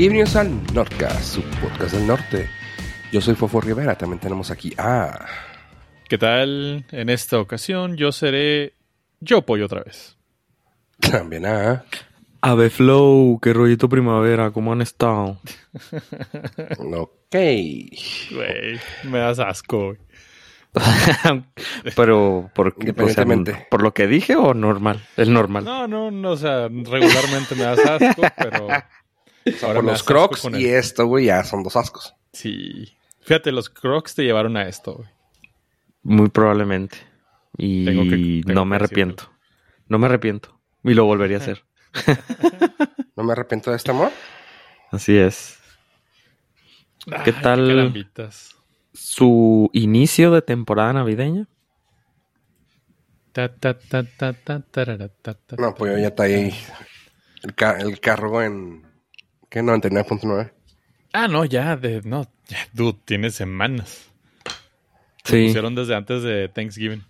Bienvenidos al Nordcast, su podcast del norte. Yo soy Fofo Rivera, también tenemos aquí a... ¿Qué tal? En esta ocasión yo seré yo pollo otra vez. También a... Ave Flow, qué rollito primavera, ¿cómo han estado? Ok. Güey, me das asco. Pero, ¿por, qué? O sea, Independientemente. ¿por lo que dije o normal? Es normal. No, no, no, o sea, regularmente me das asco, pero Por me los das asco crocs y el- esto, güey, ya son dos ascos. Sí. Fíjate, los crocs te llevaron a esto, güey. Muy probablemente. Y Tengo que- tengo no me arrepiento. No me arrepiento. Y lo volvería a hacer. No me arrepiento de este amor. Así es. ¿Qué Ay, tal? Su inicio de temporada navideña. No, pues ya está ahí el, ca- el cargo en... ¿Qué? 99.9. Ah, no, ya, de, no, ya, dude, tiene semanas. Lo Sí, pusieron desde antes de Thanksgiving.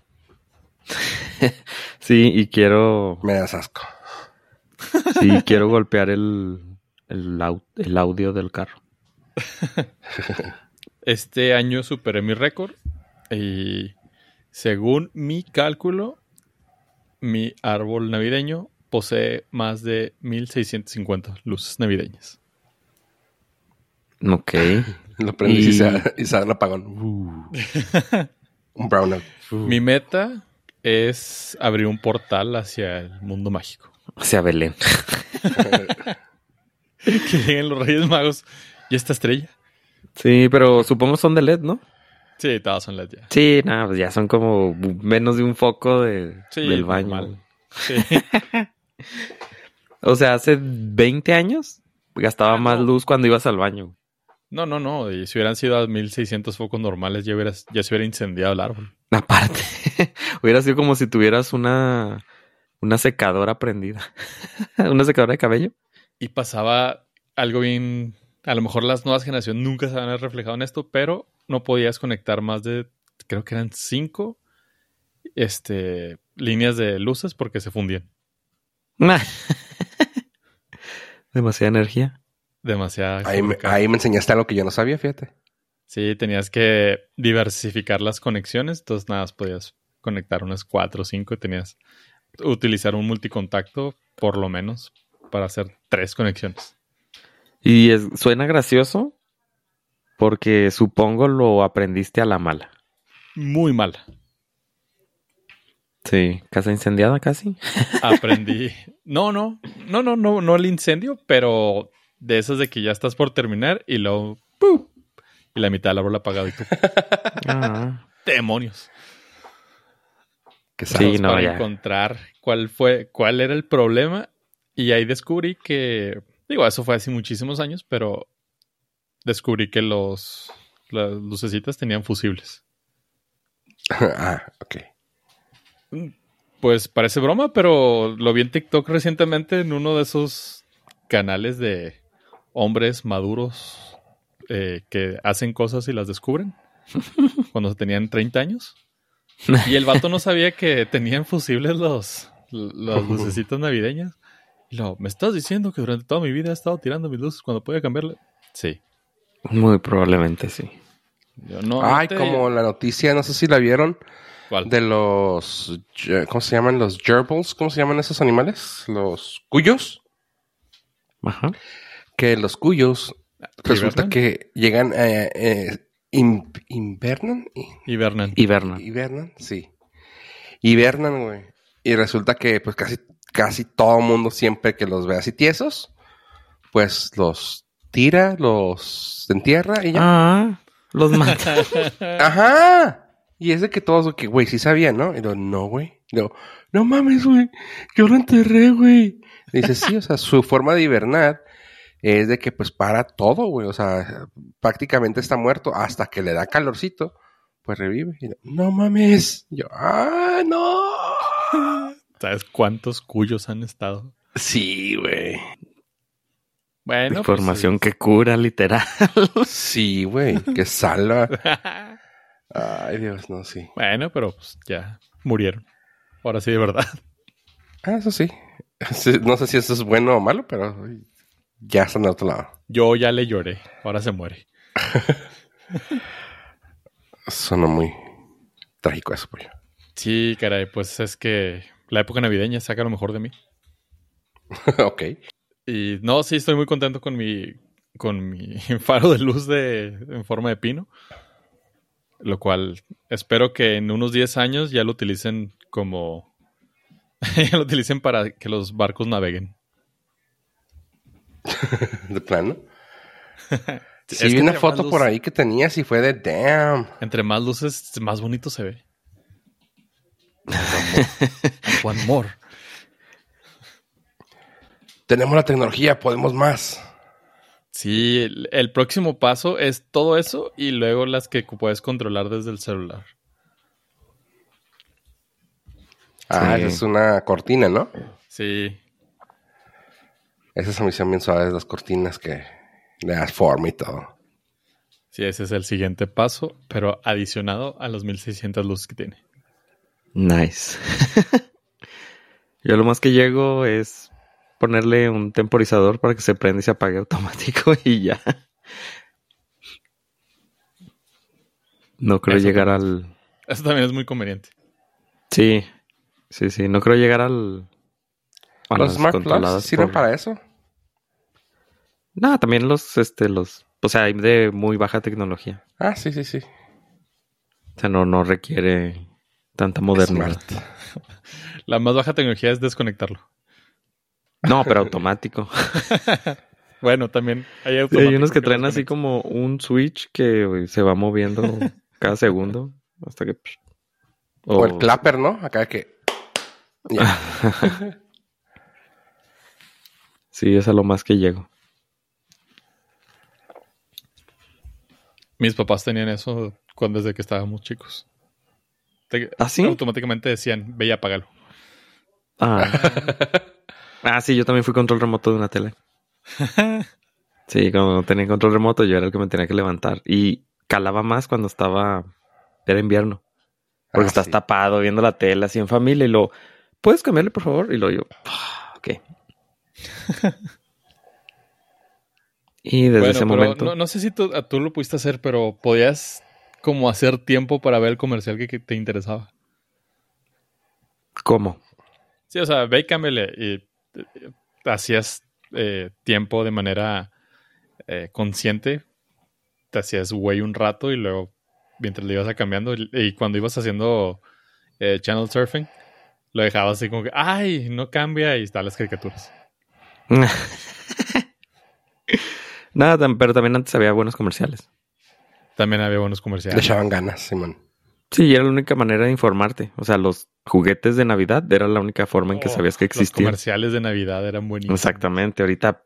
sí, y quiero, Me das asco. sí, quiero golpear el, el, au- el audio del carro. Este año superé mi récord y según mi cálculo, mi árbol navideño posee más de 1650 luces navideñas. Ok. Lo prendí y, Y- se, y se da un apagón. Uh. un brownout. Mi meta es abrir un portal hacia el mundo mágico. Hacia Belén. que lleguen los Reyes Magos y esta estrella. Sí, pero supongo son de LED, ¿no? Sí, todas son LED ya. Sí, nada, pues ya son como menos de un foco de, Sí, del baño. normal. Sí. O sea, hace 20 años gastaba Ah, más luz cuando ibas al baño. No, no, no. Y si hubieran sido a 1600 focos normales, ya, hubieras, ya se hubiera incendiado el árbol. Aparte, hubiera sido como si tuvieras una, una secadora prendida. una secadora de cabello. Y pasaba algo bien. A lo mejor las nuevas generaciones nunca se van a reflejado en esto, pero no podías conectar más de. Creo que eran cinco este, líneas de luces porque se fundían. Demasiada energía. Demasiada. Ahí me, ahí me enseñaste algo que yo no sabía, fíjate. Sí, tenías que diversificar las conexiones. Entonces, nada, más podías conectar unas cuatro o cinco y tenías utilizar un multicontacto, por lo menos, para hacer tres conexiones. Y es- suena gracioso porque supongo lo aprendiste a la mala. Muy mala. Sí, casa incendiada casi. aprendí. No, no, no, no, no, no el incendio, pero de esas de que ya estás por terminar y luego ¡pum! y la mitad del árbol apagado y tú. Ah, demonios. Que Sí, no, para ya. encontrar cuál fue, cuál era el problema y ahí descubrí que, digo, eso fue hace muchísimos años, pero descubrí que los las lucecitas tenían fusibles. ah, ok. Pues parece broma, pero lo vi en TikTok recientemente en uno de esos canales de hombres maduros eh, que hacen cosas y las descubren cuando tenían 30 años. Y el vato no sabía que tenían fusibles los, las lucecitas navideñas. Y luego, ¿me estás diciendo que durante toda mi vida he estado tirando mis luces cuando podía cambiarle? Sí. muy probablemente sí. Yo no, Ay, no te- como la noticia, no sé si la vieron, ¿Cuál? de los... ¿Cómo se llaman? Los gerbils. ¿Cómo se llaman esos animales? Los cuyos. Ajá. Que los cuyos resulta ¿Hibernan? que llegan... Eh, eh, in- ¿Invernan? Hibernan. Hibernan. ¿Hibernan? Sí. Hibernan, güey. Y resulta que pues casi, casi todo mundo siempre que los ve así tiesos, pues los tira, los entierra y ya. Ah, los mata. Ajá. Y es de que todos, que, güey, sí sabían, ¿no? Y yo, no, güey. Y yo, no mames, güey. Yo lo enterré, güey. Dice, sí, o sea, su forma de hibernar es de que, pues, para todo, güey. O sea, prácticamente está muerto hasta que le da calorcito, pues revive. Y yo, no mames. Y yo, ah, no. ¿Sabes cuántos cuyos han estado? Sí, güey. Bueno, Información que cura, literal. Sí, güey. Que salva. Ay, Dios, no, sí. bueno, pero pues ya murieron. Ahora sí, de verdad. Ah, eso sí. No sé si eso es bueno o malo, pero ya están del otro lado. Yo ya le lloré. Ahora se muere. Suena muy trágico eso, pollo. Sí, caray, pues es que la época navideña saca lo mejor de mí. ok. Y no, sí, estoy muy contento con mi, con mi faro de luz de, en forma de pino. Lo cual espero que en unos 10 años ya lo utilicen como... ya lo utilicen para que los barcos naveguen. De plano. Es Sí, vi que una foto por ahí que tenías y fue de damn. Entre más luces, más bonito se ve. One more. Tenemos la tecnología, podemos más. Sí, el, el próximo paso es todo eso y luego las que puedes controlar desde el celular. Ah, Sí. esa es una cortina, ¿no? Sí, Esas hicieron bien suaves las cortinas que le das forma y todo. sí, ese es el siguiente paso, pero adicionado a los 1600 luces que tiene. Nice. Yo lo más que llego es ponerle un temporizador para que se prenda y se apague automático y ya. No creo Eso llegar al... Eso también es muy conveniente. Sí, sí, sí. No creo llegar al... a ¿Los Smart Plugs sirven por- para eso? No, también los, este, los... O sea, hay de muy baja tecnología. Ah, sí, sí, sí. O sea, no, no requiere tanta modernidad. Smart. La más baja tecnología es desconectarlo. No, pero automático. Bueno, también hay Sí, hay automático unos que traen así como un switch que se va moviendo cada segundo hasta que... O el clapper, ¿no? Acá que... Sí, es a lo más que llego. Mis papás tenían eso cuando desde que estábamos chicos. Te- ¿Ah, sí? Automáticamente decían, ve y apágalo. Ah. ah, sí, yo también fui control remoto de una tele. Sí, cuando tenía control remoto yo era el que me tenía que levantar. Y calaba más cuando estaba... Era invierno. Porque Ah, estás sí. tapado viendo la tele así en familia y lo... ¿Puedes cambiarle, por favor? Y lo yo... "Ah, Ok. y desde bueno, ese momento... no, no sé si tú, tú lo pudiste hacer, pero podías como hacer tiempo para ver el comercial que, que te interesaba. ¿Cómo? Sí, o sea, ve y cámbiale. Y hacías eh, tiempo de manera eh, consciente. Te hacías güey un rato y luego, mientras le ibas a cambiando, y, y cuando ibas haciendo eh, channel surfing, lo dejabas así como que, ay, no cambia y están las caricaturas. Nada, pero también antes había buenos comerciales. También había buenos Le comerciales. echaban ganas, Simón. Sí, era la única manera de informarte. O sea, los juguetes de Navidad era la única forma en que Oh, sabías que Los existían. comerciales de Navidad eran buenísimos. Exactamente, ahorita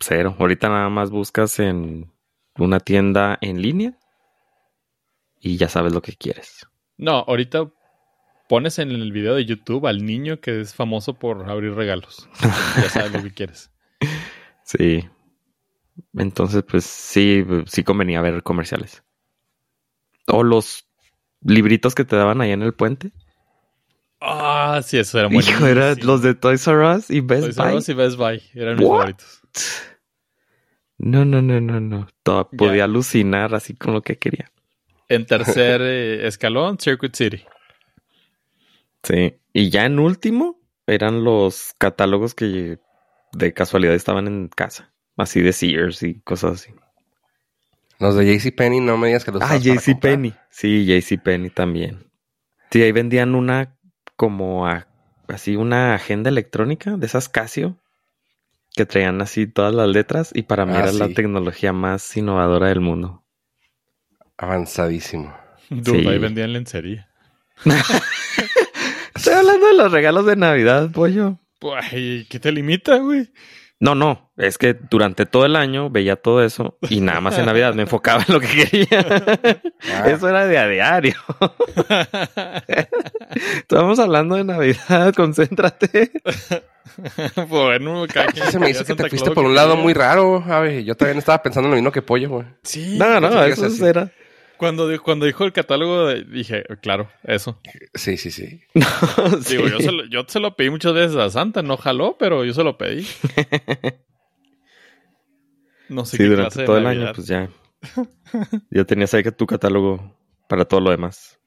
cero. Ahorita nada más buscas en una tienda en línea y ya sabes lo que quieres. No, ahorita pones en el video de YouTube al niño que es famoso por abrir regalos. ya sabes lo que quieres. Sí. Entonces, pues sí, sí convenía ver comerciales. O los libritos que te daban allá en el puente. Ah, sí, eso era Hijo, buenísimo. eran los de Toys R Us y Best Toys R Buy. Us y Best Buy eran mis What? favoritos. No, no, no, no, no. Todo, podía alucinar así con lo que quería. En tercer eh, escalón, Circuit City. Sí. Y ya en último eran los catálogos que de casualidad estaban en casa. Así de Sears y cosas así. Los de JCPenney no me digas que los Ah, usabas para JC comprar. Penny. Sí, JC Penny también. Sí, ahí vendían una como a- así una agenda electrónica de esas Casio que traían así todas las letras y para mí Ah, era la tecnología más innovadora del mundo. Avanzadísimo. Dude, Sí. ahí vendían lencería. Estoy hablando de los regalos de Navidad, pollo. Pues, ay, ¿qué te limita, güey? No, no, es que durante todo el año veía todo eso y nada más en Navidad me enfocaba en lo que quería. Ah, Eso era de a diario. Estamos hablando de Navidad, concéntrate. bueno, se me hizo que Santa te fuiste por un lado muy raro, Javi. Yo no estaba pensando en lo mismo que pollo, güey. Sí. No, no, eso era. Cuando, cuando dijo el catálogo, dije, claro, eso. Sí, sí, sí. Sí. Digo, yo se, lo, yo se lo pedí muchas veces a Santa, no jaló, pero yo se lo pedí. No sé Sí, qué durante clase de todo el año, pues ya. Ya tenías ahí que tu catálogo para todo lo demás.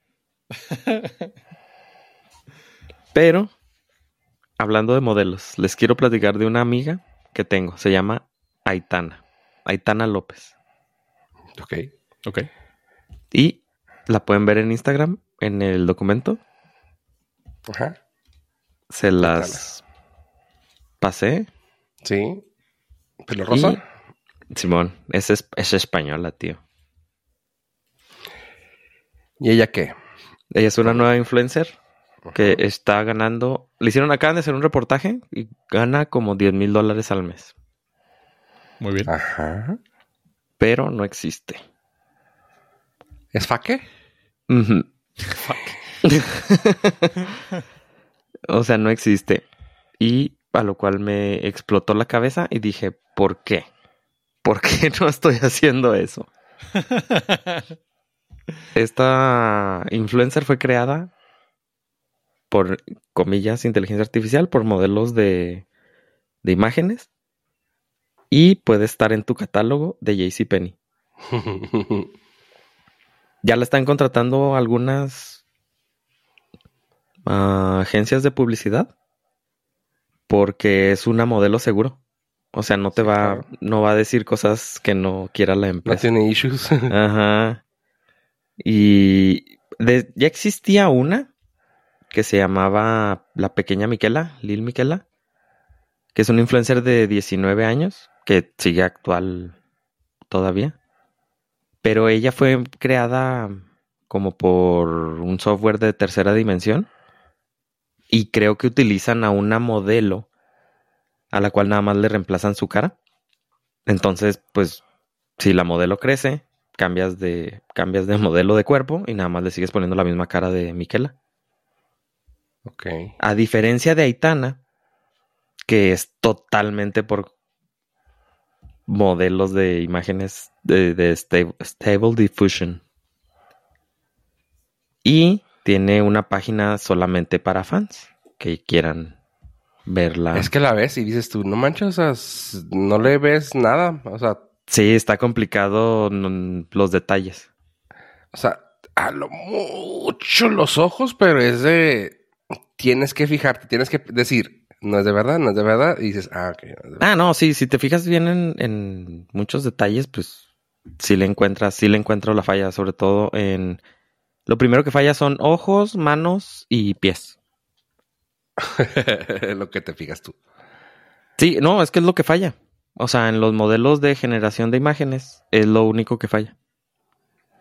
Pero, hablando de modelos, les quiero platicar de una amiga que tengo. Se llama Aitana. Aitana López. Ok. Ok. Y la pueden ver en Instagram, en el documento. Ajá. Se las pasé. Sí. ¿Pelo rosa? Simón, es, es, es española, tío. ¿Y ella qué? Ella es una nueva influencer que está ganando. Le hicieron, acaban de hacer un reportaje y gana como 10 mil dólares al mes. Muy bien. Ajá. Pero no existe. ¿Es faque? Fuck. O sea, no existe. Y a lo cual me explotó la cabeza y dije, ¿por qué? ¿Por qué no estoy haciendo eso? Esta influencer fue creada por, comillas, inteligencia artificial, por modelos de, de imágenes y puede estar en tu catálogo de JCPenney. Ya la están contratando algunas ah, agencias de publicidad porque es una modelo seguro. O sea, no te va, no va a decir cosas que no quiera la no empresa. tiene issues. Ajá. Y de- ya existía una que se llamaba La Pequeña Miquela, Lil Miquela, que es una influencer de 19 años que sigue actual todavía. Pero ella fue creada como por un software de tercera dimensión y creo que utilizan a una modelo a la cual nada más le reemplazan su cara. Entonces, pues, si la modelo crece, cambias de, cambias de modelo de cuerpo y nada más le sigues poniendo la misma cara de Miquela. ok. A diferencia de Aitana, que es totalmente por modelos de imágenes de, de sta- Stable Diffusion. Y tiene una página solamente para fans que quieran verla. Es que la ves y dices tú, no manches, o sea, no le ves nada. O sea, Sí, está complicado los detalles. o sea, a lo mucho los ojos, pero es de. Tienes que fijarte, tienes que decir, no es de verdad, no es de verdad. Y dices, ah, ok. no. Ah, no, sí, si te fijas bien en, en muchos detalles, pues sí le encuentras, sí le encuentro la falla, sobre todo en... Lo primero que falla son ojos, manos y pies. lo que te fijas tú. Sí, no, es que es lo que falla. O sea, en los modelos de generación de imágenes es lo único que falla.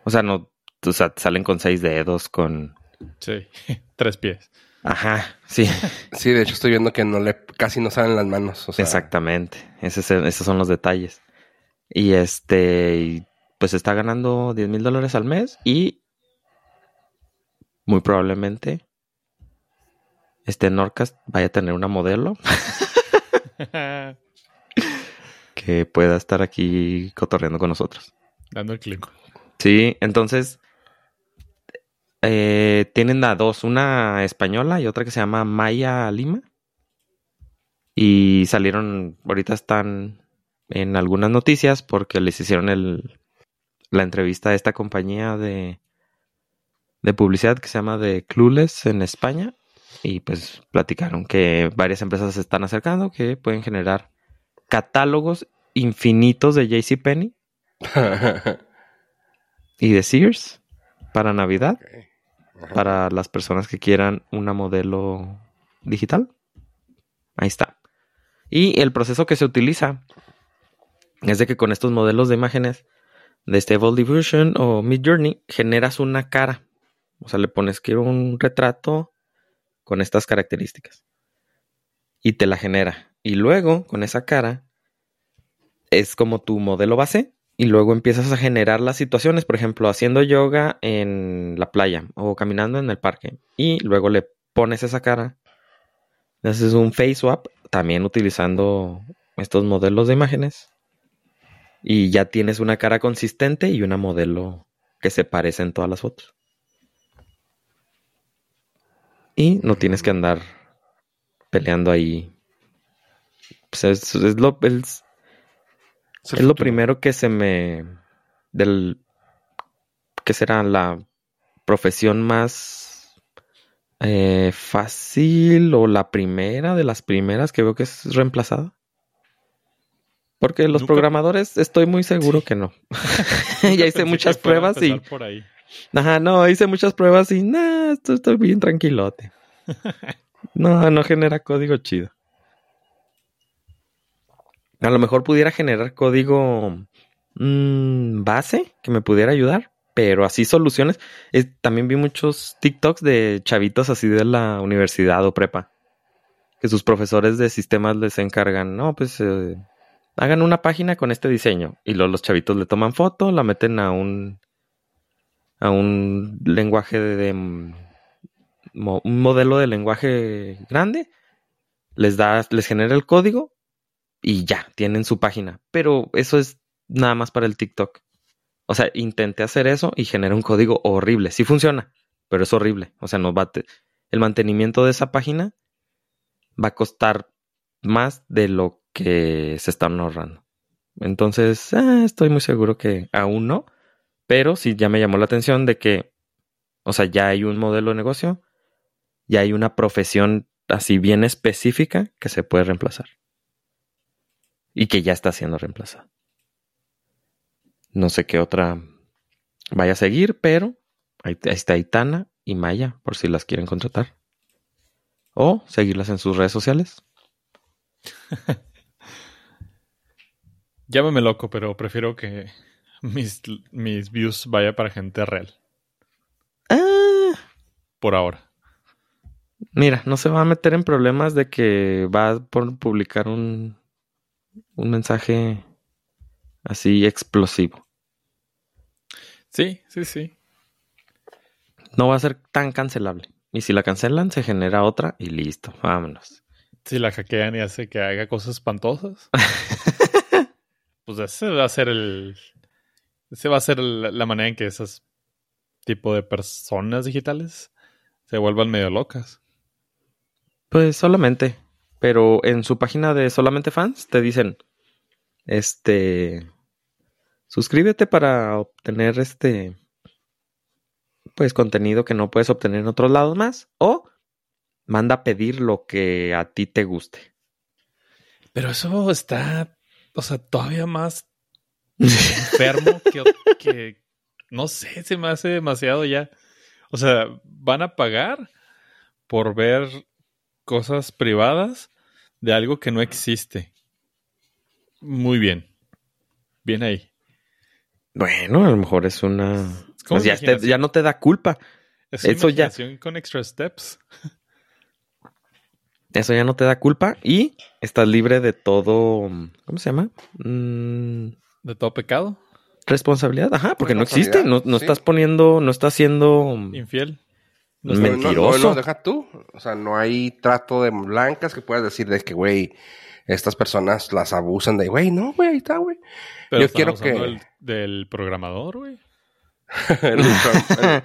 O sea, no, o sea, salen con seis dedos, con... Sí. Tres pies. Ajá, sí, Sí, de hecho estoy viendo que no le, casi no salen las manos. O sea, exactamente. Ese es el- esos son los detalles. Y este, pues está ganando 10 mil dólares al mes y muy probablemente este Norcast vaya a tener una modelo que pueda estar aquí cotorreando con nosotros. Dando el clic. Sí, entonces eh, tienen a dos, una española y otra que se llama Maya Lima. Y salieron, ahorita están en algunas noticias porque les hicieron el, la entrevista a esta compañía de, de publicidad que se llama The Clueless en España. Y pues platicaron que varias empresas se están acercando que pueden generar catálogos infinitos de JCPenney y de Sears para Navidad, Para las personas que quieran una modelo digital. Ahí está. Y el proceso que se utiliza es de que con estos modelos de imágenes de Stable Diffusion o Midjourney generas una cara. O sea, le pones quiero un retrato con estas características. Y te la genera. Y luego, con esa cara, es como tu modelo base. Y luego empiezas a generar las situaciones, por ejemplo, haciendo yoga en la playa o caminando en el parque. Y luego le pones esa cara. Haces un face swap, también utilizando estos modelos de imágenes. Y ya tienes una cara consistente y una modelo que se parece en todas las fotos. Y no tienes que andar peleando ahí. Pues es, lo, Es lo primero que se me... del... que será la profesión más eh, fácil o la primera de las primeras que veo que es reemplazada. Porque los Nunca- programadores estoy muy seguro que no. ya hice muchas pruebas y... empezar Por ahí. Ajá, no, hice muchas pruebas y nada, estoy, estoy bien tranquilote. No, no genera código chido. A lo mejor pudiera generar código mm, base que me pudiera ayudar, pero así soluciones. También vi muchos TikToks de chavitos así de la universidad o prepa, que sus profesores de sistemas les encargan, no, pues eh, hagan una página con este diseño y luego los chavitos le toman foto, la meten a un a un lenguaje de, de, mm, un modelo de lenguaje grande, les da, les genera el código y ya, tienen su página. Pero eso es nada más para el TikTok. O sea, intenté hacer eso y generé un código horrible. Sí funciona, pero es horrible. O sea, nos va el mantenimiento de esa página va a costar más de lo que se están ahorrando. Entonces, ah, estoy muy seguro que aún no. Pero sí ya me llamó la atención de que, o sea, ya hay un modelo de negocio, ya hay una profesión así bien específica que se puede reemplazar. Y que ya está siendo reemplazada. No sé qué otra vaya a seguir, pero ahí, está Itana y Maya, por si las quieren contratar. O seguirlas en sus redes sociales. Llámame loco, pero prefiero que mis, mis views vaya para gente real. Ah, Por ahora. Mira, no se va a meter en problemas de que va a por publicar un, un mensaje así explosivo. Sí, sí, sí. No va a ser tan cancelable. Y si la cancelan, se genera otra y listo, vámonos. Si la hackean y hace que haga cosas espantosas. pues ese va a ser el. Ese va a ser el- la manera en que esos tipo de personas digitales se vuelvan medio locas. Pues solamente. Pero en su página de solamente fans te dicen, este, suscríbete para obtener este, pues contenido que no puedes obtener en otros lados más. O manda a pedir lo que a ti te guste. Pero eso está, o sea, todavía más enfermo que, que, no sé, se me hace demasiado ya. O sea, van a pagar por ver cosas privadas de algo que no existe. Muy bien. Bien ahí. Bueno, a lo mejor es una... Es como pues ya, te- imaginación- ya no te da culpa. es eso ya- con extra steps. Eso ya no te da culpa y estás libre de todo... ¿Cómo se llama? Mm, De todo pecado. responsabilidad. Ajá, porque no existe. No, no sí. estás poniendo... No estás siendo... Infiel. No, No, no, Mentiroso. No, no, deja tú. O sea, no hay trato de blancas que puedas decir de que, güey, estas personas las abusan de, güey, no, güey, ahí está, güey. Pero Yo quiero que- del, del programador, güey. el, el-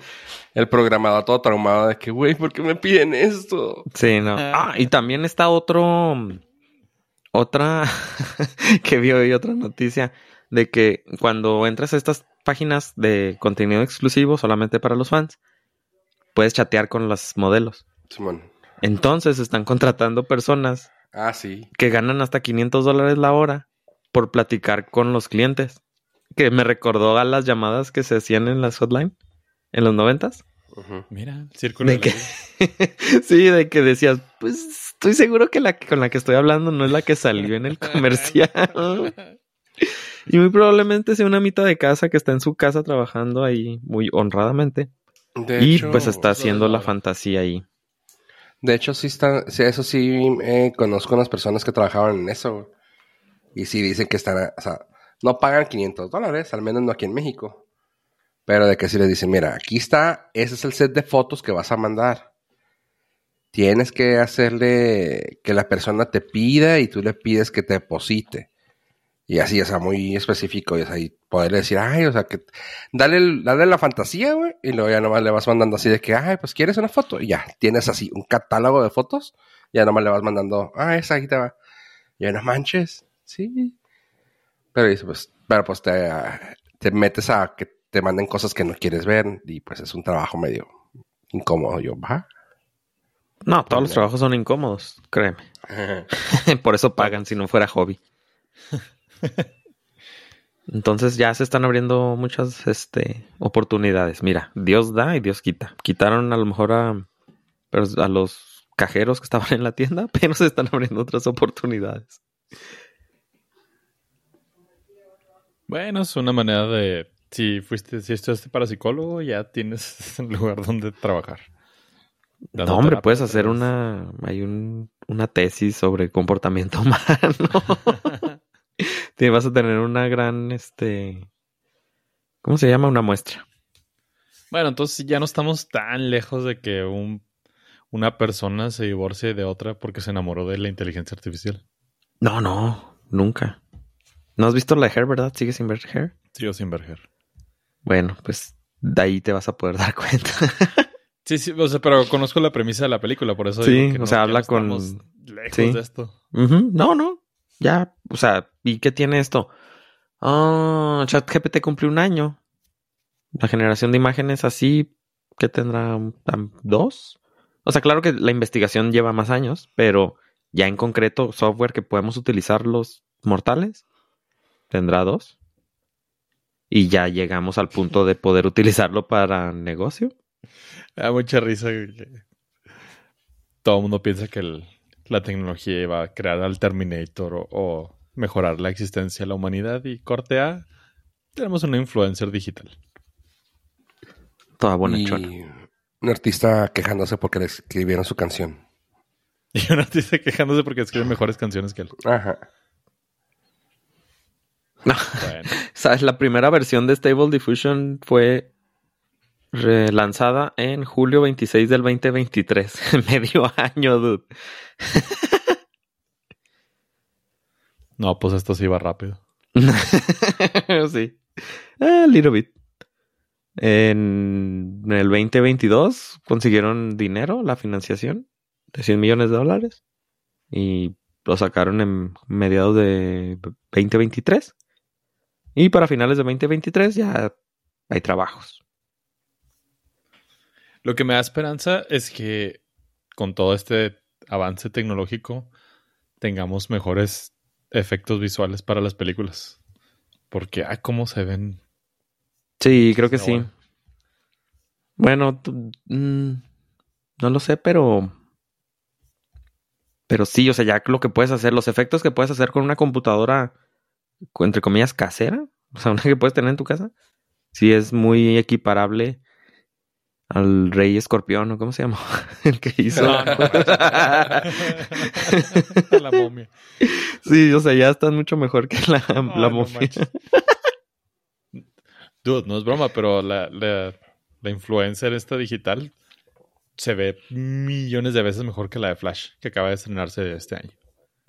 el programador todo traumado de que, güey, ¿por qué me piden esto? Sí, no. Ah, y también está otro... Otra... que vi hoy otra noticia de que cuando entras a estas páginas de contenido exclusivo solamente para los fans, puedes chatear con los modelos. Simón. Entonces están contratando personas Ah, sí. que ganan hasta 500 dólares la hora por platicar con los clientes. Que me recordó a las llamadas que se hacían en las hotline en los noventas. Mira, círculo ¿De sí, de que decías, pues estoy seguro que la que- con la que estoy hablando no es la que salió en el comercial. y muy probablemente sea una mitad de casa que está en su casa trabajando ahí muy honradamente. De y hecho, pues está haciendo la fantasía ahí. De hecho, sí está, sí, eso sí, eh, conozco unas personas que trabajaban en eso, güey. Y sí dicen que están, o sea, no pagan 500 dólares, al menos no aquí en México. Pero de que sí les dicen, mira, aquí está, ese es el set de fotos que vas a mandar. Tienes que hacerle que la persona te pida y tú le pides que te deposite. Y así, o sea, muy específico. Y o sea, y poderle decir, ay, o sea, que dale, dale la fantasía, güey. Y luego ya nomás le vas mandando así de que, ay, pues quieres una foto. Y ya, tienes así un catálogo de fotos. Ya nomás le vas mandando, ah, esa ahí te va. Ya no manches. Sí. Pero dice, pues, pero pues te, te metes a que te manden cosas que no quieres ver y pues es un trabajo medio incómodo. Yo, ¿va? No, todos los trabajos son incómodos, créeme. Por eso pagan si no fuera hobby. Entonces ya se están abriendo muchas este, oportunidades. Mira, Dios da y Dios quita. Quitaron a lo mejor a, a los cajeros que estaban en la tienda, pero se están abriendo otras oportunidades. Bueno, es una manera de. Si fuiste, si estudiaste para psicólogo, ya tienes un lugar donde trabajar. no, hombre, puedes hacer una. Hay un, una tesis sobre comportamiento humano. Te vas a tener una gran, este. ¿Cómo se llama? Una muestra. Bueno, entonces ya no estamos tan lejos de que un, una persona se divorcie de otra porque se enamoró de la inteligencia artificial. No, no, nunca. ¿No has visto la de Hair, verdad? ¿Sigues sin ver Hair? Sigo sin ver Hair. Bueno, pues de ahí te vas a poder dar cuenta. sí, sí, o sea, pero conozco la premisa de la película, por eso sí, digo que o sea, habla con lejos de esto. No, no, ya, o sea, ¿y qué tiene esto? Oh, ChatGPT cumplió un año. La generación de imágenes así, ¿qué tendrá? ¿Dos? O sea, claro que la investigación lleva más años, pero ya en concreto, software que podemos utilizar los mortales, tendrá dos. Y ya llegamos al punto de poder utilizarlo para negocio. da mucha risa. Todo el mundo piensa que el, la tecnología iba a crear al Terminator o, mejorar la existencia de la humanidad y corte A, tenemos una influencer digital. Toda buena y un artista quejándose porque le escribieron su canción. Y un artista quejándose porque escribe mejores canciones que él. Ajá. No. ¿Sabes? La primera versión de Stable Diffusion fue relanzada en julio 26 del 2023. Medio año, dude. no, pues esto sí va rápido. sí. A little bit. En el 2022 consiguieron dinero, la financiación de 100 millones de dólares. Y lo sacaron en mediados de 2023. Y para finales de 2023 ya hay trabajos. Lo que me da esperanza es que con todo este avance tecnológico tengamos mejores efectos visuales para las películas. Porque, ay, cómo se ven. Sí, creo que sí. Bueno, mm, no lo sé, pero. Pero sí, o sea, ya lo que puedes hacer, los efectos que puedes hacer con una computadora, entre comillas, casera, o sea, una que puedes tener en tu casa, sí es muy equiparable al rey escorpión, ¿o cómo se llama? El que hizo. la momia. Sí, o sea, ya están mucho mejor que la, la momia. Dude, no es broma, pero la, la, la influencer esta digital se ve millones de veces mejor que la de Flash, que acaba de estrenarse este año.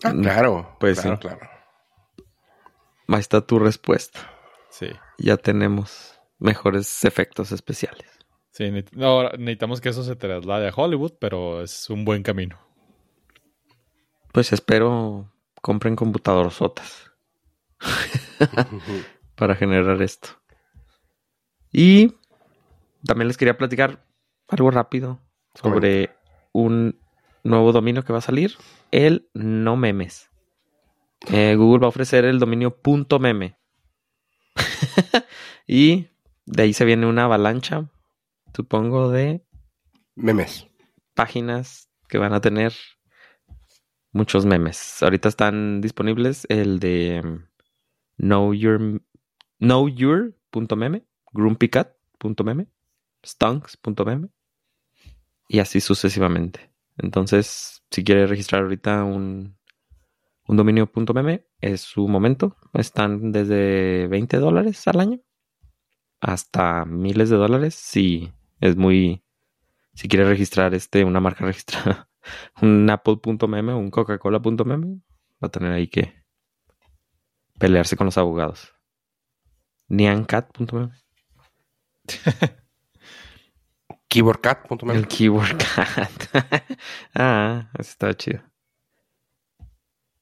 Ah, claro. Pues claro, sí. claro. Ahí está tu respuesta. Sí. Ya tenemos mejores efectos especiales. Sí, no, necesitamos que eso se traslade a Hollywood, pero es un buen camino. Pues espero compren computadorzotas para generar esto. Y también les quería platicar algo rápido sobre un nuevo dominio que va a salir, el no memes. Eh, Google va a ofrecer el dominio punto meme. y de ahí se viene una avalancha supongo, de memes. Páginas que van a tener muchos memes. Ahorita están disponibles el de um, know your knowyour.meme, grumpycat.meme, stunks.meme y así sucesivamente. Entonces, si quiere registrar ahorita un, un dominio.meme, es su momento. Están desde 20 dólares al año hasta miles de dólares si es muy. Si quieres registrar este, una marca registrada, un Apple.meme o un Coca-Cola.meme, va a tener ahí que pelearse con los abogados. Niancat.meme. Keyboardcat.meme. El Keyboardcat. ah, está chido.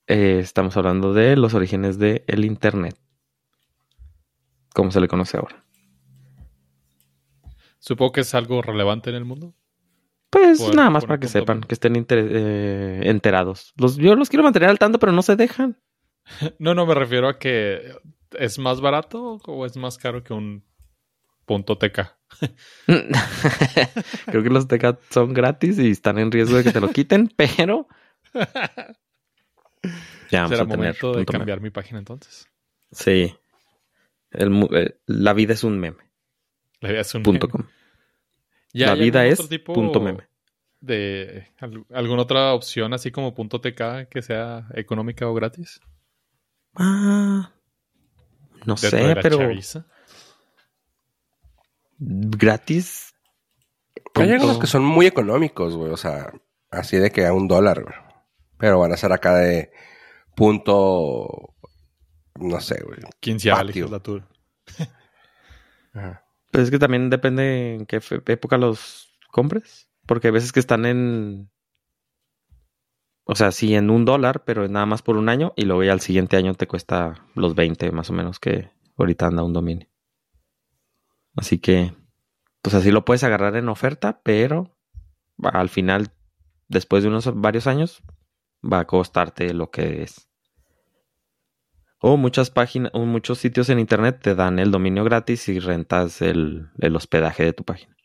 Eh, estamos hablando de los orígenes del Internet. como se le conoce ahora. Supongo que es algo relevante en el mundo. Pues Por- nada más para que sepan, que estén inter- eh, enterados. Los, yo los quiero mantener al tanto, pero no se dejan. No, no me refiero a que es más barato o es más caro que un punto TK. Creo que los TK son gratis y están en riesgo de que te lo quiten, pero ya vamos Será a tener momento de meme. cambiar mi página entonces. Sí. El eh, la vida es un meme. La vida es un Punto meme. com. ¿Ya La vida es otro tipo punto meme. De al- alguna otra opción así como punto TK que sea económica o gratis. Ah, no Dentro sé, la pero chaviza. gratis. Hay algunos que son muy económicos, güey. O sea, así de que a un dólar, güey. Pero van a ser acá de punto. No sé, güey. Quinceava patio. legislatura. Ajá. Pues es que también depende en qué época los compres. Porque hay veces que están en. O sea, sí, en un dólar, pero nada más por un año. Y luego ya al siguiente año te cuesta los 20 más o menos que ahorita anda un dominio. Así que, pues así lo puedes agarrar en oferta, pero al final, después de unos varios años, va a costarte lo que es. O muchas páginas, o muchos sitios en internet te dan el dominio gratis y rentas el, el hospedaje de tu página.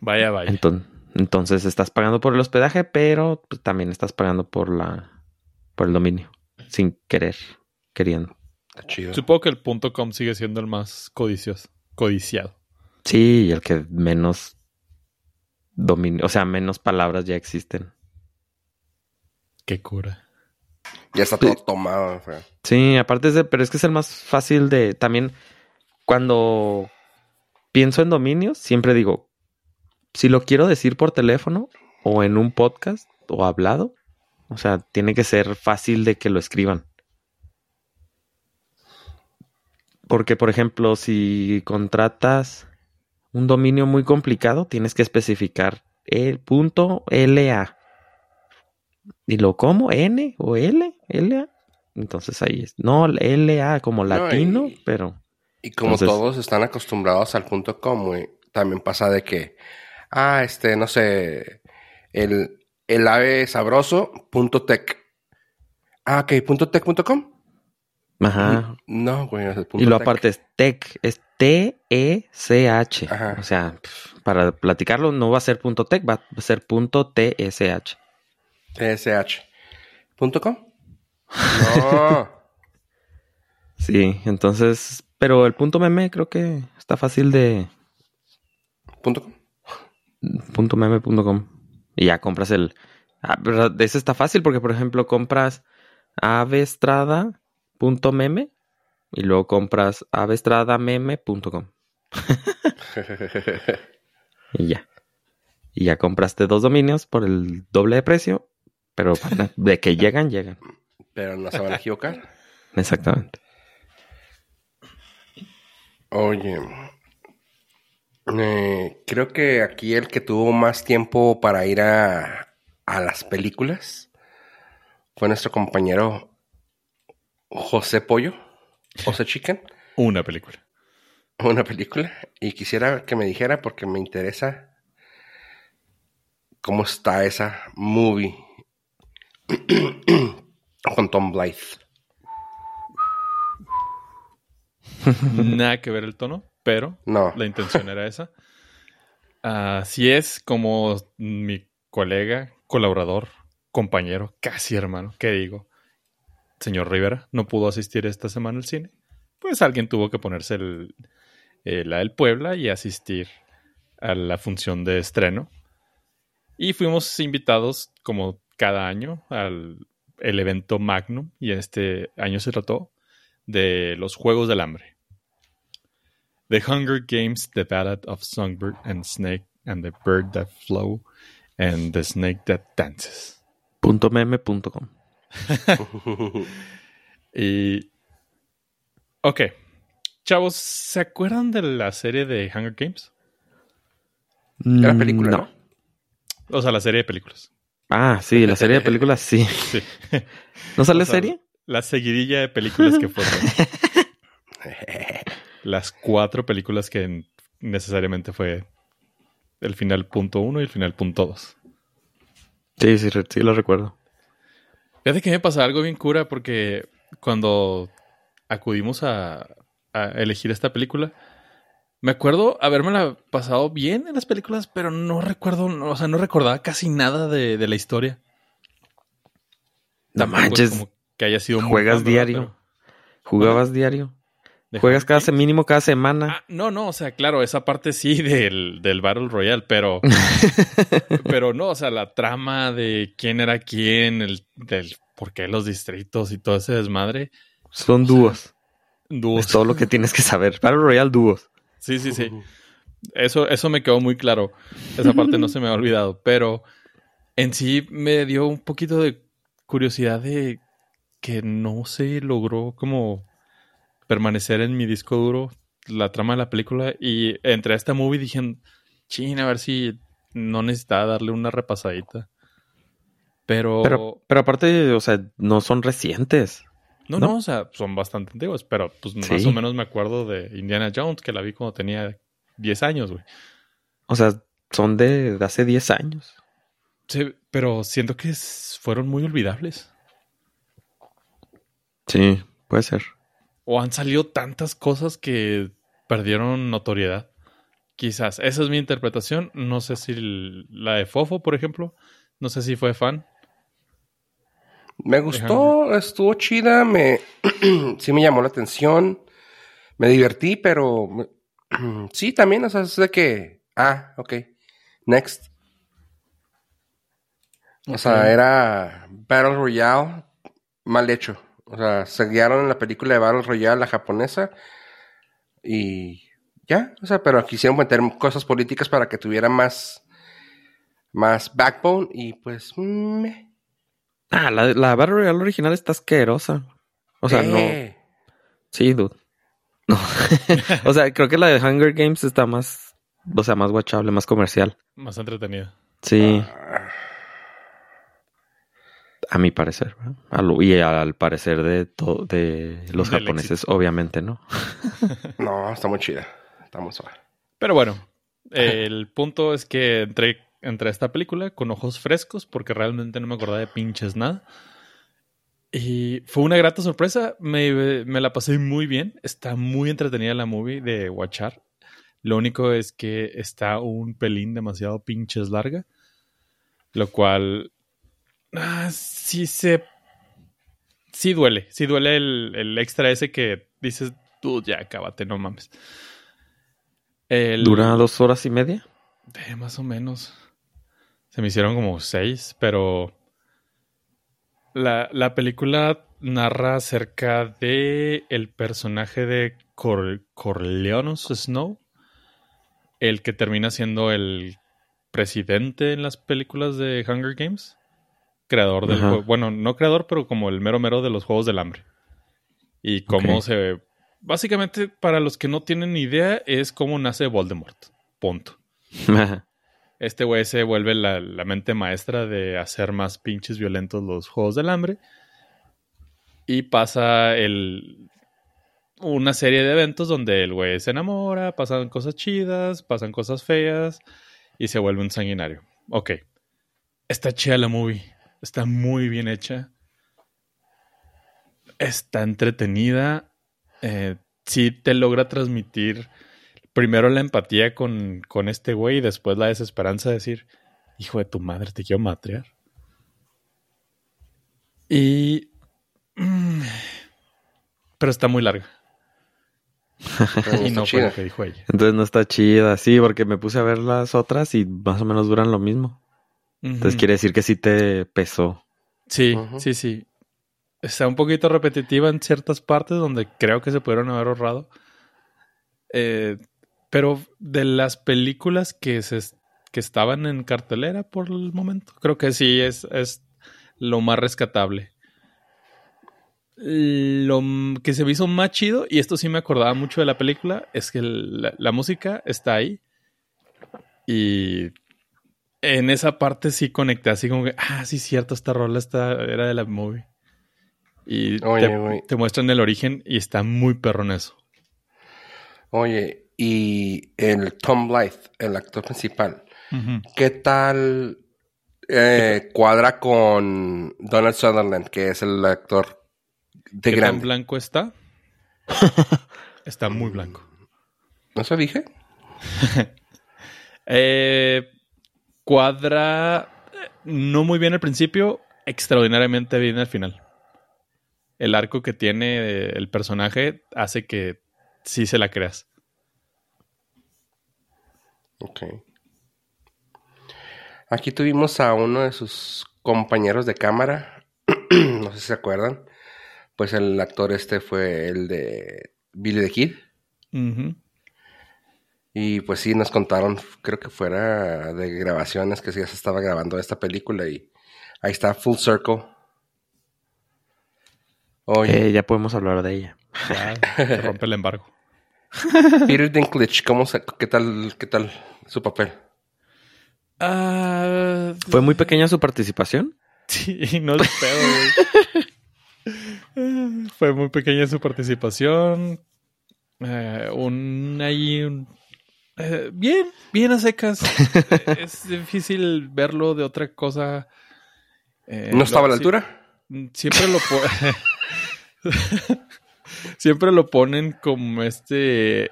Vaya, vaya. Enton- Entonces, estás pagando por el hospedaje, pero pues, también estás pagando por la por el dominio, sin querer, queriendo. Está chido. Supongo que el punto .com sigue siendo el más codicioso, codiciado. Sí, y el que menos dominio, o sea, menos palabras ya existen. Qué cura. Ya está todo tomado. Sí, aparte es de, pero es que es el más fácil de también cuando pienso en dominios, siempre digo, si lo quiero decir por teléfono o en un podcast o hablado, o sea, tiene que ser fácil de que lo escriban. Porque, por ejemplo, si contratas un dominio muy complicado, tienes que especificar el punto LA. ¿Y lo cómo? ¿N o L? ¿LA? Entonces ahí es. No, LA como No, latino, y- pero. Y como Entonces- todos están acostumbrados al punto com, también pasa de que, ah, este, no sé, el, el ave sabroso, punto tech. Ah, ok, punto tech punto com. Ajá. No, güey, es el punto Y lo tech. aparte es tech, es T-E-C-H. Ajá. O sea, para platicarlo no va a ser punto tech, va a ser punto T-S-H. TSH. ¿Punto com? No. Sí, entonces, pero el punto meme creo que está fácil de ¿Punto com? punto meme.com y ya compras el ah, pero ese está fácil porque por ejemplo compras avestrada.meme y luego compras avestradameme.com y ya. Y ya compraste dos dominios por el doble de precio, pero de que llegan, llegan. Pero no se van a equivocar. Exactamente. Oye, eh, creo que aquí el que tuvo más tiempo para ir a, a las películas fue nuestro compañero José Pollo, José Chicken, Una película. una película. Y quisiera que me dijera porque me interesa cómo está esa movie con Tom Blythe. Nada que ver el tono, pero No, la intención era esa. Así es como mi colega, colaborador, compañero, casi hermano, ¿qué digo? Señor Rivera no pudo asistir esta semana al cine. Pues alguien tuvo que ponerse el, la del Puebla y asistir a la función de estreno. Y fuimos invitados, como cada año, al el evento Magnum. Y este año se trató de los Juegos del Hambre. The Hunger Games, The Ballad of Songbird and Snake, and the Bird That Flew, and the Snake That Dances. Punto meme.com. Y. Ok. Chavos, ¿se acuerdan de la serie de Hunger Games? era Mm, película, no. ¿no? O sea, la serie de películas. Ah, sí, la serie de películas sí. Sí. ¿No sale O sea, serie? la seguidilla de películas que fueron. Las cuatro películas que necesariamente fue el final punto uno y el final punto dos. Sí, sí, sí lo recuerdo. Fíjate que me pasa algo bien cura porque cuando acudimos a, a elegir esta película, me acuerdo habérmela pasado bien en las películas, pero no recuerdo, o sea, no recordaba casi nada de, de la historia. No Tampoco manches. como que haya sido ¿Juegas diario? ¿Jugabas diario? ¿Juegas cada se- mínimo cada semana? Ah, no, no, o sea, claro, esa parte sí del, del Battle Royale, pero. pero no, o sea, la trama de quién era quién, el, del por qué los distritos y todo ese desmadre. Son dúos. Dúos. Es todo lo que tienes que saber. Battle Royale dúos. Sí, sí, sí. Eso, eso me quedó muy claro. Esa parte no se me ha olvidado. Pero en sí me dio un poquito de curiosidad de que no se logró como permanecer en mi disco duro la trama de la película. Y entre esta movie dije, chin, a ver si no necesitaba darle una repasadita. Pero, Pero, pero aparte, o sea, no son recientes. No, ¿no? no, o sea, son bastante antiguos. Pero pues más o menos me acuerdo de Indiana Jones, que la vi cuando tenía 10 años, güey. O sea, son de, de hace 10 años. Sí, pero siento que fueron muy olvidables. Sí, puede ser. O han salido tantas cosas que perdieron notoriedad. Quizás. Esa es mi interpretación. No sé si la de Fofo, por ejemplo. No sé si fue fan. Me gustó, estuvo chida, me sí me llamó la atención, me divertí, pero sí también, o sea, es de que, ah, ok, next. O sea, era Battle Royale mal hecho. O sea, se guiaron en la película de Battle Royale, la japonesa, y ya, o sea, pero quisieron meter cosas políticas para que tuviera más, más backbone, y pues, meh. Ah, la, la Battle Royale original está asquerosa. O sea, no. Eh. Sí, dude. No. o sea, creo que la de Hunger Games está más, o sea, más watchable, más comercial. Más entretenida. Sí, Ah, a mi parecer. ¿verdad? A lo- y al parecer de, to- de los Del japoneses, obviamente, ¿no? No, está muy chida. Está muy suave. Pero bueno, el punto es que entré, entré a esta película con ojos frescos porque realmente no me acordaba de pinches nada. Y fue una grata sorpresa. Me, me la pasé muy bien. Está muy entretenida la movie de Watchar. Lo único es que está un pelín demasiado pinches larga. Lo cual. ah, sí se. Sí duele. Sí duele el, el extra ese que dices, tú ya cábate, no mames. El- Dura dos horas y media. eh, más o menos. Se me hicieron como seis, pero la, la película narra acerca de el personaje de Cor- Snow, el que termina siendo el presidente en las películas de Hunger Games, creador del Ajá. juego, bueno, no creador, pero como el mero mero de los Juegos del Hambre. Y cómo Ok. se... Básicamente, para los que no tienen idea, es cómo nace Voldemort. Punto. Este güey se vuelve la, mente maestra de hacer más pinches violentos los juegos del hambre. Y pasa el, una serie de eventos donde el güey se enamora, pasan cosas chidas, pasan cosas feas y se vuelve un sanguinario. Ok. Está chida la movie. Está muy bien hecha. Está entretenida. Eh, sí te logra transmitir primero la empatía con, con este güey y después la desesperanza de decir, hijo de tu madre, te quiero matrear. Y... mm, pero está muy larga. Pero Y no fue lo que dijo ella. Entonces no está chida, sí, porque me puse a ver las otras y más o menos duran lo mismo. Entonces quiere decir que sí te pesó. Sí, sí, sí. Está un poquito repetitiva en ciertas partes donde creo que se pudieron haber ahorrado. Eh, pero de las películas que, se, que estaban en cartelera por el momento, creo que sí es, es lo más rescatable. Lo que se me hizo más chido, y esto sí me acordaba mucho de la película, es que la, la música está ahí. Y en esa parte sí conecté, así como que, ah, sí, cierto, esta rola está, era de la movie. Y Oye, te, te muestran el origen y está muy perrón eso. Oye, y el Tom Blythe, el actor principal, ¿qué tal eh, cuadra con Donald Sutherland, que es el actor de ¿Qué tan blanco está? está muy blanco. ¿No se dije? Eh, cuadra eh, no muy bien al principio, extraordinariamente bien al final. El arco que tiene eh, el personaje hace que sí se la creas. Ok. Aquí tuvimos a uno de sus compañeros de cámara, no sé si se acuerdan, pues el actor este fue el de Billy the Kid. Y pues sí, nos contaron, creo que fuera de grabaciones, que sí, ya se estaba grabando esta película y ahí está Full Circle. Oye, Eh, ya podemos hablar de ella. Ya se rompe el embargo. Peter Dinklage, ¿cómo se, qué tal, qué tal su papel? Ah, ¿Fue muy pequeña su participación? Sí, no es pedo, güey. Fue muy pequeña su participación. Eh, un ahí un- eh, bien, bien a secas. Es difícil verlo de otra cosa. Eh, ¿No estaba a la altura? Siempre lo po- Siempre lo ponen como este.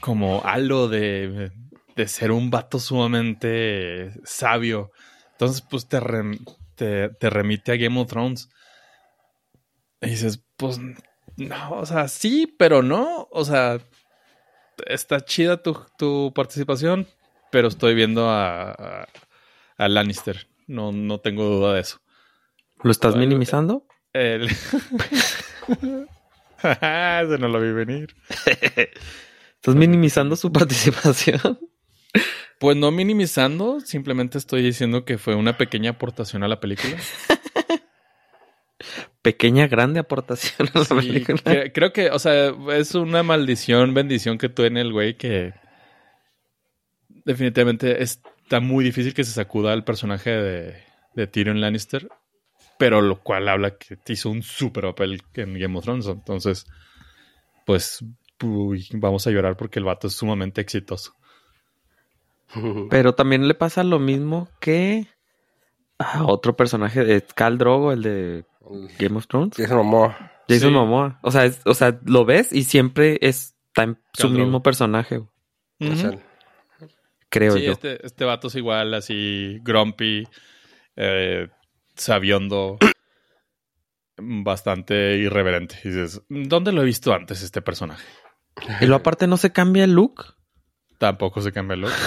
Como halo de, de ser un vato sumamente sabio. Entonces, pues te, rem- te, te remite a Game of Thrones. Y dices, pues no, o sea, sí, pero no. O sea, está chida tu, tu participación, pero estoy viendo a, a, a Lannister. No, no tengo duda de eso. ¿Lo estás minimizando? El... Ese no lo vi venir. ¿Estás minimizando su participación? Pues no minimizando, simplemente estoy diciendo que fue una pequeña aportación a la película. Pequeña, grande aportación a la Sí, película. cre- creo que, o sea, es una maldición, bendición que tuve en el güey que definitivamente está muy difícil que se sacuda al personaje de, de Tyrion Lannister, pero lo cual habla que hizo un super papel en Game of Thrones. Entonces, pues uy, vamos a llorar porque el vato es sumamente exitoso. Pero también le pasa lo mismo que a otro personaje de Cal Drogo, el de Game of Thrones. Jason Momoa. Jason Sí. Momoa. O sea, es- o sea, lo ves y siempre está en su Drogo. mismo personaje, creo Sí, yo. este, este vato es igual, así, grumpy, eh, sabiondo, bastante irreverente. Y dices, ¿dónde lo he visto antes este personaje? Y luego aparte no se cambia el look. Tampoco se cambia el look.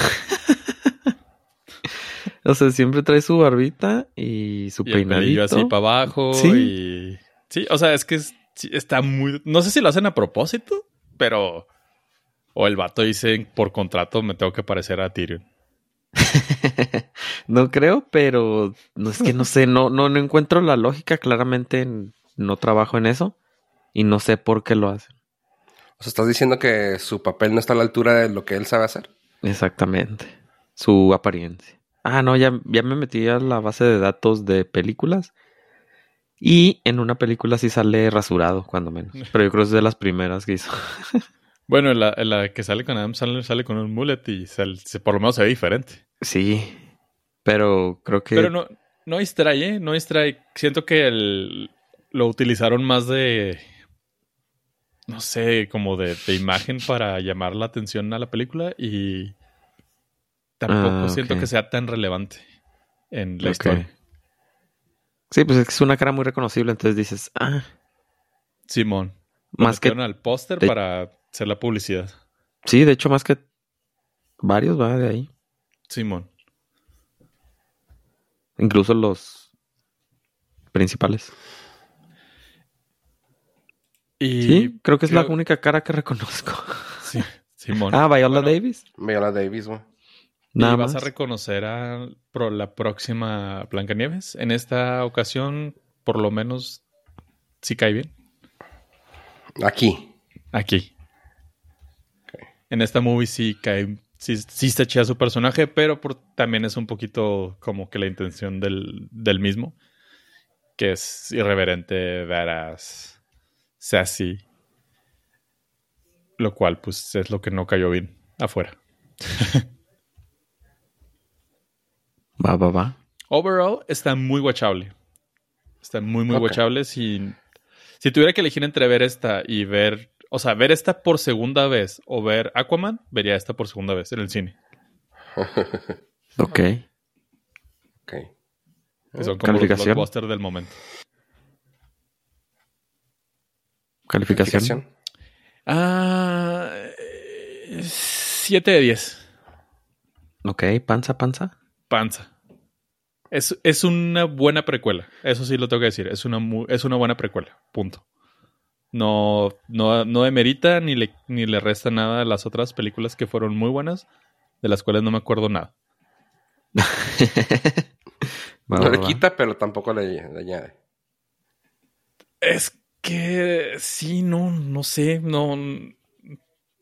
O sea, siempre trae su barbita y su Y el peinadito. así para abajo. Sí. Y... Sí, o sea, es que es- está muy... No sé si lo hacen a propósito, pero... O el vato dice, por contrato me tengo que parecer a Tyrion. no creo, pero no es que no sé, no, no, no encuentro la lógica. Claramente en- no trabajo en eso y no sé por qué lo hacen. O sea, estás diciendo que su papel no está a la altura de lo que él sabe hacer. Exactamente. Su apariencia. Ah, no, ya, ya me metí a la base de datos de películas. Y en una película sí sale rasurado, cuando menos. Pero yo creo que es de las primeras que hizo. Bueno, en la, la que sale con Adam Sandler sale con un mullet y sal- se- por lo menos se ve diferente. Sí. Pero creo que. Pero no, no distrae, ¿eh? No distrae. Siento que el- lo utilizaron más de. No sé, como de, de imagen para llamar la atención a la película y. Tampoco Ah, siento que sea tan relevante en la historia. Sí, pues es que es una cara muy reconocible, entonces dices, ah, Simón. Más que. al póster para hacer la publicidad. Sí, de hecho, más que varios va de ahí. Simón. Incluso los principales. Y Sí, creo que es la única cara que reconozco. sí, Simón. Ah, Viola Bueno, Davis. Viola Davis, güey. Nada y vas más. a reconocer a pro- la próxima Blancanieves. En esta ocasión, por lo menos, sí cae bien. Aquí. Aquí. En esta movie sí cae. Sí, sí está chida su personaje, pero por- también es un poquito como que la intención del, del mismo. que es irreverente, badass, sassy. Lo cual, pues, es lo que no cayó bien afuera. Va, va, va. Overall, está muy watchable. Está muy, muy Ok. watchable. Si, si tuviera que elegir entre ver esta y ver, o sea, ver esta por segunda vez o ver Aquaman, vería esta por segunda vez en el cine. Ok. Ok. Que son como los ¿Calificación? blockbusters del momento. Calificación. Calificación. Ah, 7 de 10. Ok, panza, panza. Panza. Es, es una buena precuela. Eso sí lo tengo que decir. Es una, mu- es una buena precuela. Punto. No, no, no demerita ni le, ni le resta nada a las otras películas que fueron muy buenas, de las cuales no me acuerdo nada. No le quita, pero tampoco le, le añade. Es que sí, no, no sé, no.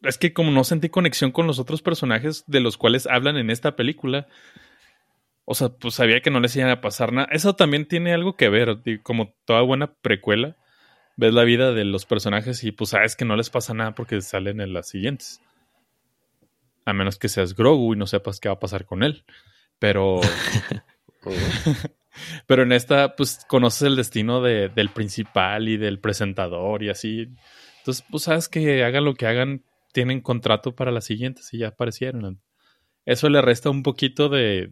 Es que como no sentí conexión con los otros personajes de los cuales hablan en esta película, o sea, pues sabía que no les iba a pasar nada. Eso también tiene algo que ver, como toda buena precuela, ves la vida de los personajes y pues sabes que no les pasa nada porque salen en las siguientes. A menos que seas Grogu y no sepas qué va a pasar con él. Pero pero en esta, pues conoces el destino de- del principal y del presentador y así. Entonces, pues sabes que hagan lo que hagan, tienen contrato para las siguientes y ya aparecieron. Eso le resta un poquito de,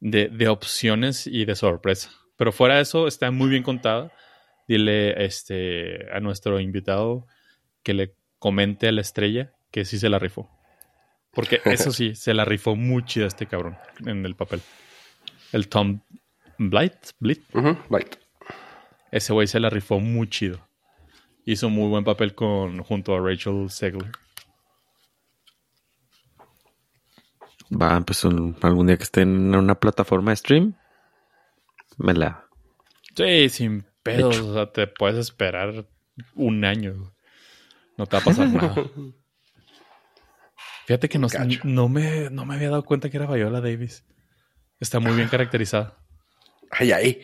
de, de opciones y de sorpresa. Pero fuera de eso, está muy bien contada. Dile este, a nuestro invitado que le comente a la estrella que sí se la rifó. Porque eso sí, se la rifó muy chida este cabrón en el papel. El Tom Blight, Blight, Ujú, Right. ese güey se la rifó muy chido. Hizo muy buen papel con junto a Rachel Segler. Va, pues un- algún día que esté en una plataforma de stream, me la. Sí, sin pedos. O sea, te puedes esperar un año. güey. No te va a pasar nada. Fíjate que no, no, me, no me había dado cuenta que era Viola Davis. Está muy bien caracterizada. Ay, ay.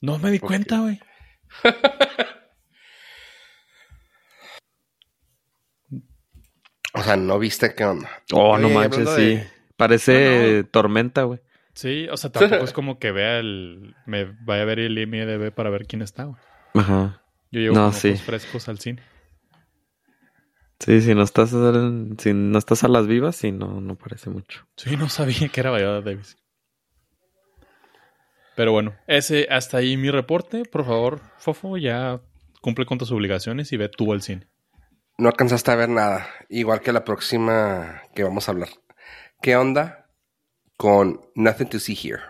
No me di cuenta, güey. O sea, ¿no viste qué onda? Oh, no manches, sí. de- Parece No, tormenta, güey. Sí, o sea, tampoco es como que vea el. Me vaya a ver el IMDB para ver quién está, güey. Ajá. Yo llevo No, sí. frescos al cine. Sí, si no estás si no estás a las vivas, sí, no, no parece mucho. Sí, no sabía que era Viola Davis. Pero bueno, ese hasta ahí mi reporte. Por favor, Fofo, ya cumple con tus obligaciones y ve tú al cine. No alcanzaste a ver nada. Igual que la próxima que vamos a hablar. ¿Qué onda con Nothing to See Here?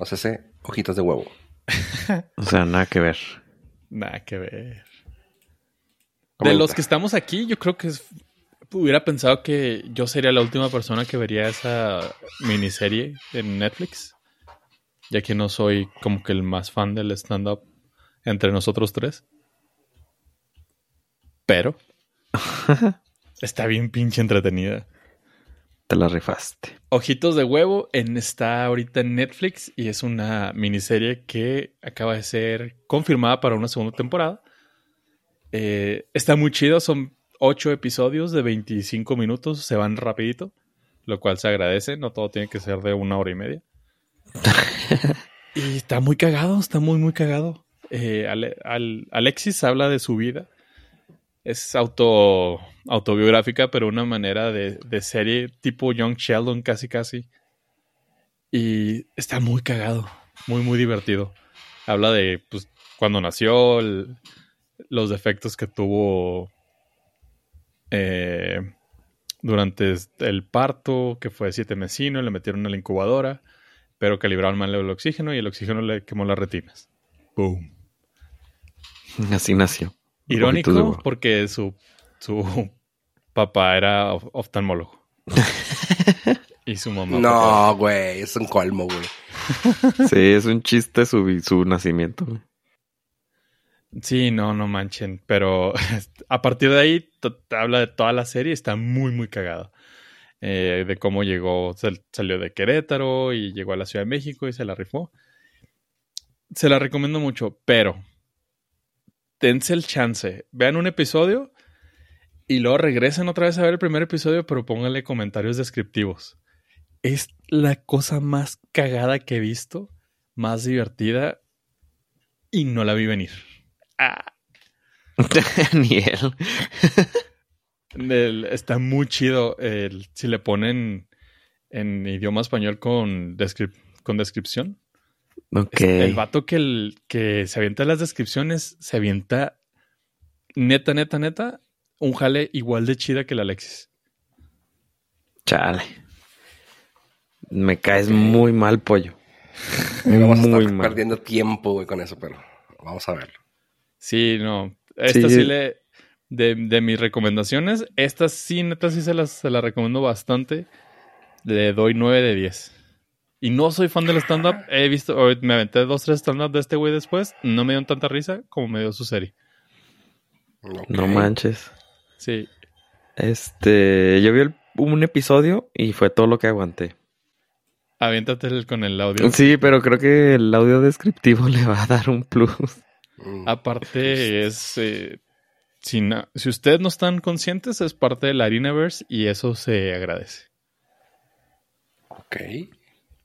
O sea, ese ojitos de huevo. O sea, nada que ver. Nada que ver. De los que estamos aquí, yo creo que es- hubiera pensado que yo sería la última persona que vería esa miniserie en Netflix. Ya que no soy como que el más fan del stand-up entre nosotros tres. Pero está bien pinche entretenida. Te la rifaste. Ojitos de Huevo en, está ahorita en Netflix y es una miniserie que acaba de ser confirmada para una segunda temporada. Eh, está muy chido, son ocho episodios de 25 minutos, se van rapidito, lo cual se agradece, no todo tiene que ser de una hora y media. y está muy cagado, está muy, muy cagado. Eh, Ale- al- Alexis habla de su vida. Es auto, autobiográfica, pero una manera de, de serie tipo Young Sheldon, casi casi. Y está muy cagado, muy, muy divertido. Habla de pues, cuando nació, los defectos que tuvo eh, durante el parto, que fue siete mesino, le metieron a la incubadora, pero calibraron mal el oxígeno y el oxígeno le quemó las retinas. Boom. Así nació. De Irónico porque su, su papá era of- oftalmólogo. y su mamá. No, güey, es un colmo, güey. Sí, es un chiste su, su nacimiento. güey. Sí, no, no manchen. Pero a partir de ahí habla de toda la serie. Está muy, muy cagado. Eh, de cómo llegó, sal- salió de Querétaro y llegó a la Ciudad de México y se la rifó. se la recomiendo mucho, pero dense el chance. Vean un episodio y luego regresen otra vez a ver el primer episodio, pero pónganle comentarios descriptivos. Es la cosa más cagada que he visto, más divertida y no la vi venir. Ah. Ni él. El- está muy chido. el- si le ponen en idioma español con, descrip- con descripción. Ok. Es- El vato que, el, que se avienta las descripciones, se avienta neta, neta, neta, un jale igual de chida que el Alexis. Chale. Me caes muy mal, pollo. Vamos a muy estar mal. perdiendo tiempo, güey, con eso, pero vamos a verlo. Sí, no. Esta Sí. sí, le. De, de mis recomendaciones, esta sí, neta, sí se las, se las recomiendo bastante. Le doy 9 de 10. Y no soy fan del stand-up. He visto, me aventé dos, tres stand-up de este güey después. No me dio tanta risa como me dio su serie. No manches. Sí. Este, yo vi el- un episodio y fue todo lo que aguanté. Aviéntate el- con el audio. Sí, pero creo que el audio descriptivo le va a dar un plus. Mm. Aparte, es. eh, si, na- si ustedes no están conscientes, es parte del Arenaverse y eso se agradece. Ok.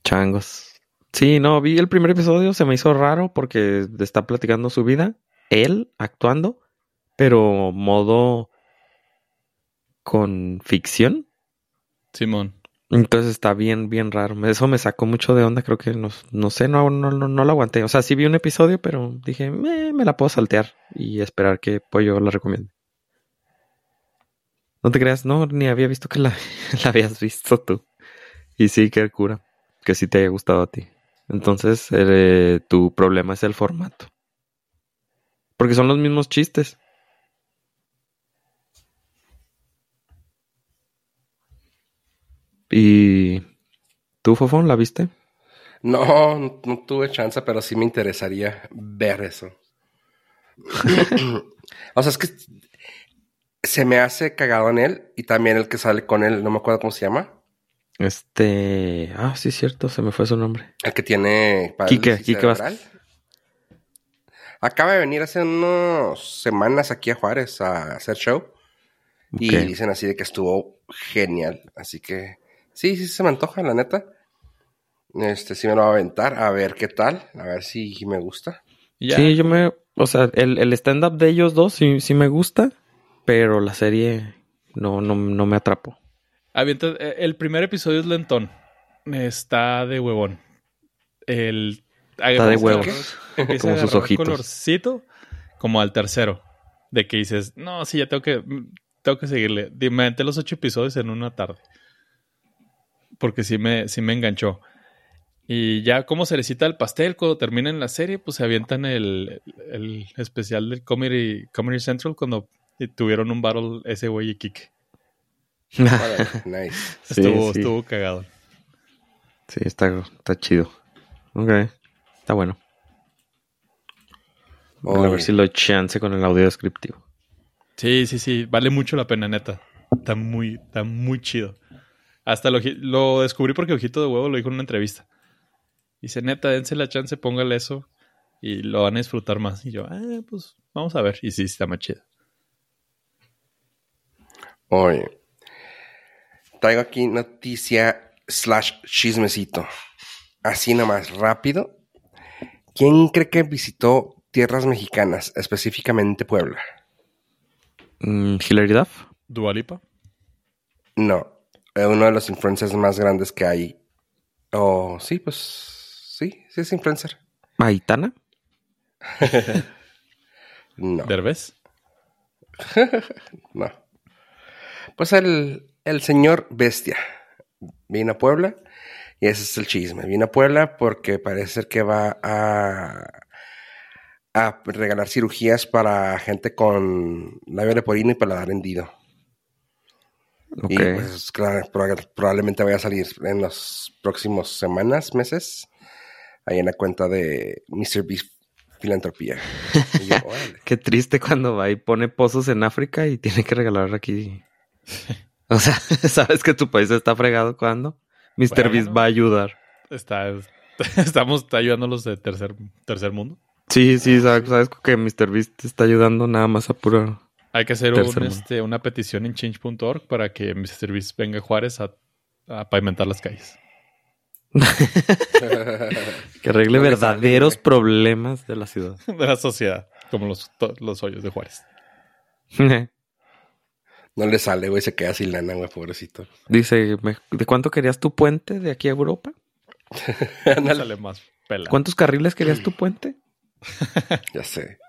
Changos. Sí, no, vi el primer episodio, se me hizo raro porque está platicando su vida, él actuando, pero modo con ficción. Simón. Entonces está bien, bien raro. Eso me sacó mucho de onda, creo que no, no sé, no, no, no, no lo aguanté. O sea, sí vi un episodio, pero dije, "Me- me la puedo saltear y esperar que Pollo la recomiende. No te creas, no, ni había visto que la, la habías visto tú. Y sí, qué cura, que sí te haya gustado a ti. Entonces, eh, tu problema es el formato. Porque son los mismos chistes. ¿Y tú, Fofón, la viste? No, no, no tuve chance, pero sí me interesaría ver eso. o sea, es que se me hace cagado en él y también el que sale con él, no me acuerdo cómo se llama. Este. Ah, sí, cierto, se me fue su nombre. El que tiene Quique, Quique cerebral. Acaba de venir hace unas semanas aquí a Juárez a hacer show. Y dicen así de que estuvo genial. Así que sí, sí se me antoja, la neta. Este sí me lo va a aventar a ver qué tal, a ver si me gusta. Sí, yo me. O sea, el, el stand-up de ellos dos sí, sí me gusta, pero la serie no, no, no me atrapó. Avienta- eh, el primer episodio es lentón. Está de huevón. El, Está de huevos. Empieza Como a sus ojitos. colorcito como al tercero. De que dices, no, sí, ya tengo que, tengo que seguirle. Me aventé los ocho episodios en una tarde. Porque sí me, sí me enganchó. Y ya como cerecita el pastel, cuando terminen la serie, pues se avientan el, el especial del Comedy, Comedy Central cuando tuvieron un battle ese güey y Kike. Nice. Sí, Estuvo, sí. estuvo cagado. Sí, está, está chido. Ok, está bueno. a ver si lo chance con el audio descriptivo. Sí, sí, sí. Vale mucho la pena, neta. Está muy, está muy chido. Hasta lo, lo descubrí porque Ojito de Huevo lo dijo en una entrevista. Dice, neta, dense la chance, póngale eso y lo van a disfrutar más. Y yo, ah, pues vamos a ver. Y sí, está más chido. Oye, traigo aquí noticia slash chismecito. Así nomás, rápido. ¿Quién cree que visitó tierras mexicanas, específicamente Puebla? Mm, Hilary Duff, ¿Dualipa? No, eh, uno de los influencers más grandes que hay. Oh, sí, pues sí, sí es influencer. Aitana, No, ¿Derbez? no. Pues el, el señor Bestia vino a Puebla y ese es el chisme. Vino a Puebla porque parece ser que va a, a regalar cirugías para gente con labio leporino y paladar hendido. ok. Y pues claro, proba- probablemente vaya a salir en las próximas semanas, meses, ahí en la cuenta de Mr. Beast Filantropía. Yo. Qué triste cuando va y pone pozos en África y tiene que regalar aquí. O sea, ¿sabes que tu país está fregado cuando? Mr. Bueno. Beast va a ayudar. Está, Estamos ayudando a los de tercer, tercer mundo. Sí, sí, sabes, sabes que MrBeast está ayudando nada más a puro... Hay que hacer un, este, una petición en change.org para que MrBeast venga a Juárez a, a pavimentar las calles. Que arregle verdaderos problemas de la ciudad. De la sociedad, como los, los hoyos de Juárez. No le sale, güey, se queda sin lana, güey, pobrecito. Dice, ¿de cuánto querías tu puente de aquí a Europa? Ándale, Sale más pela. ¿Cuántos carriles querías tu puente? ya sé.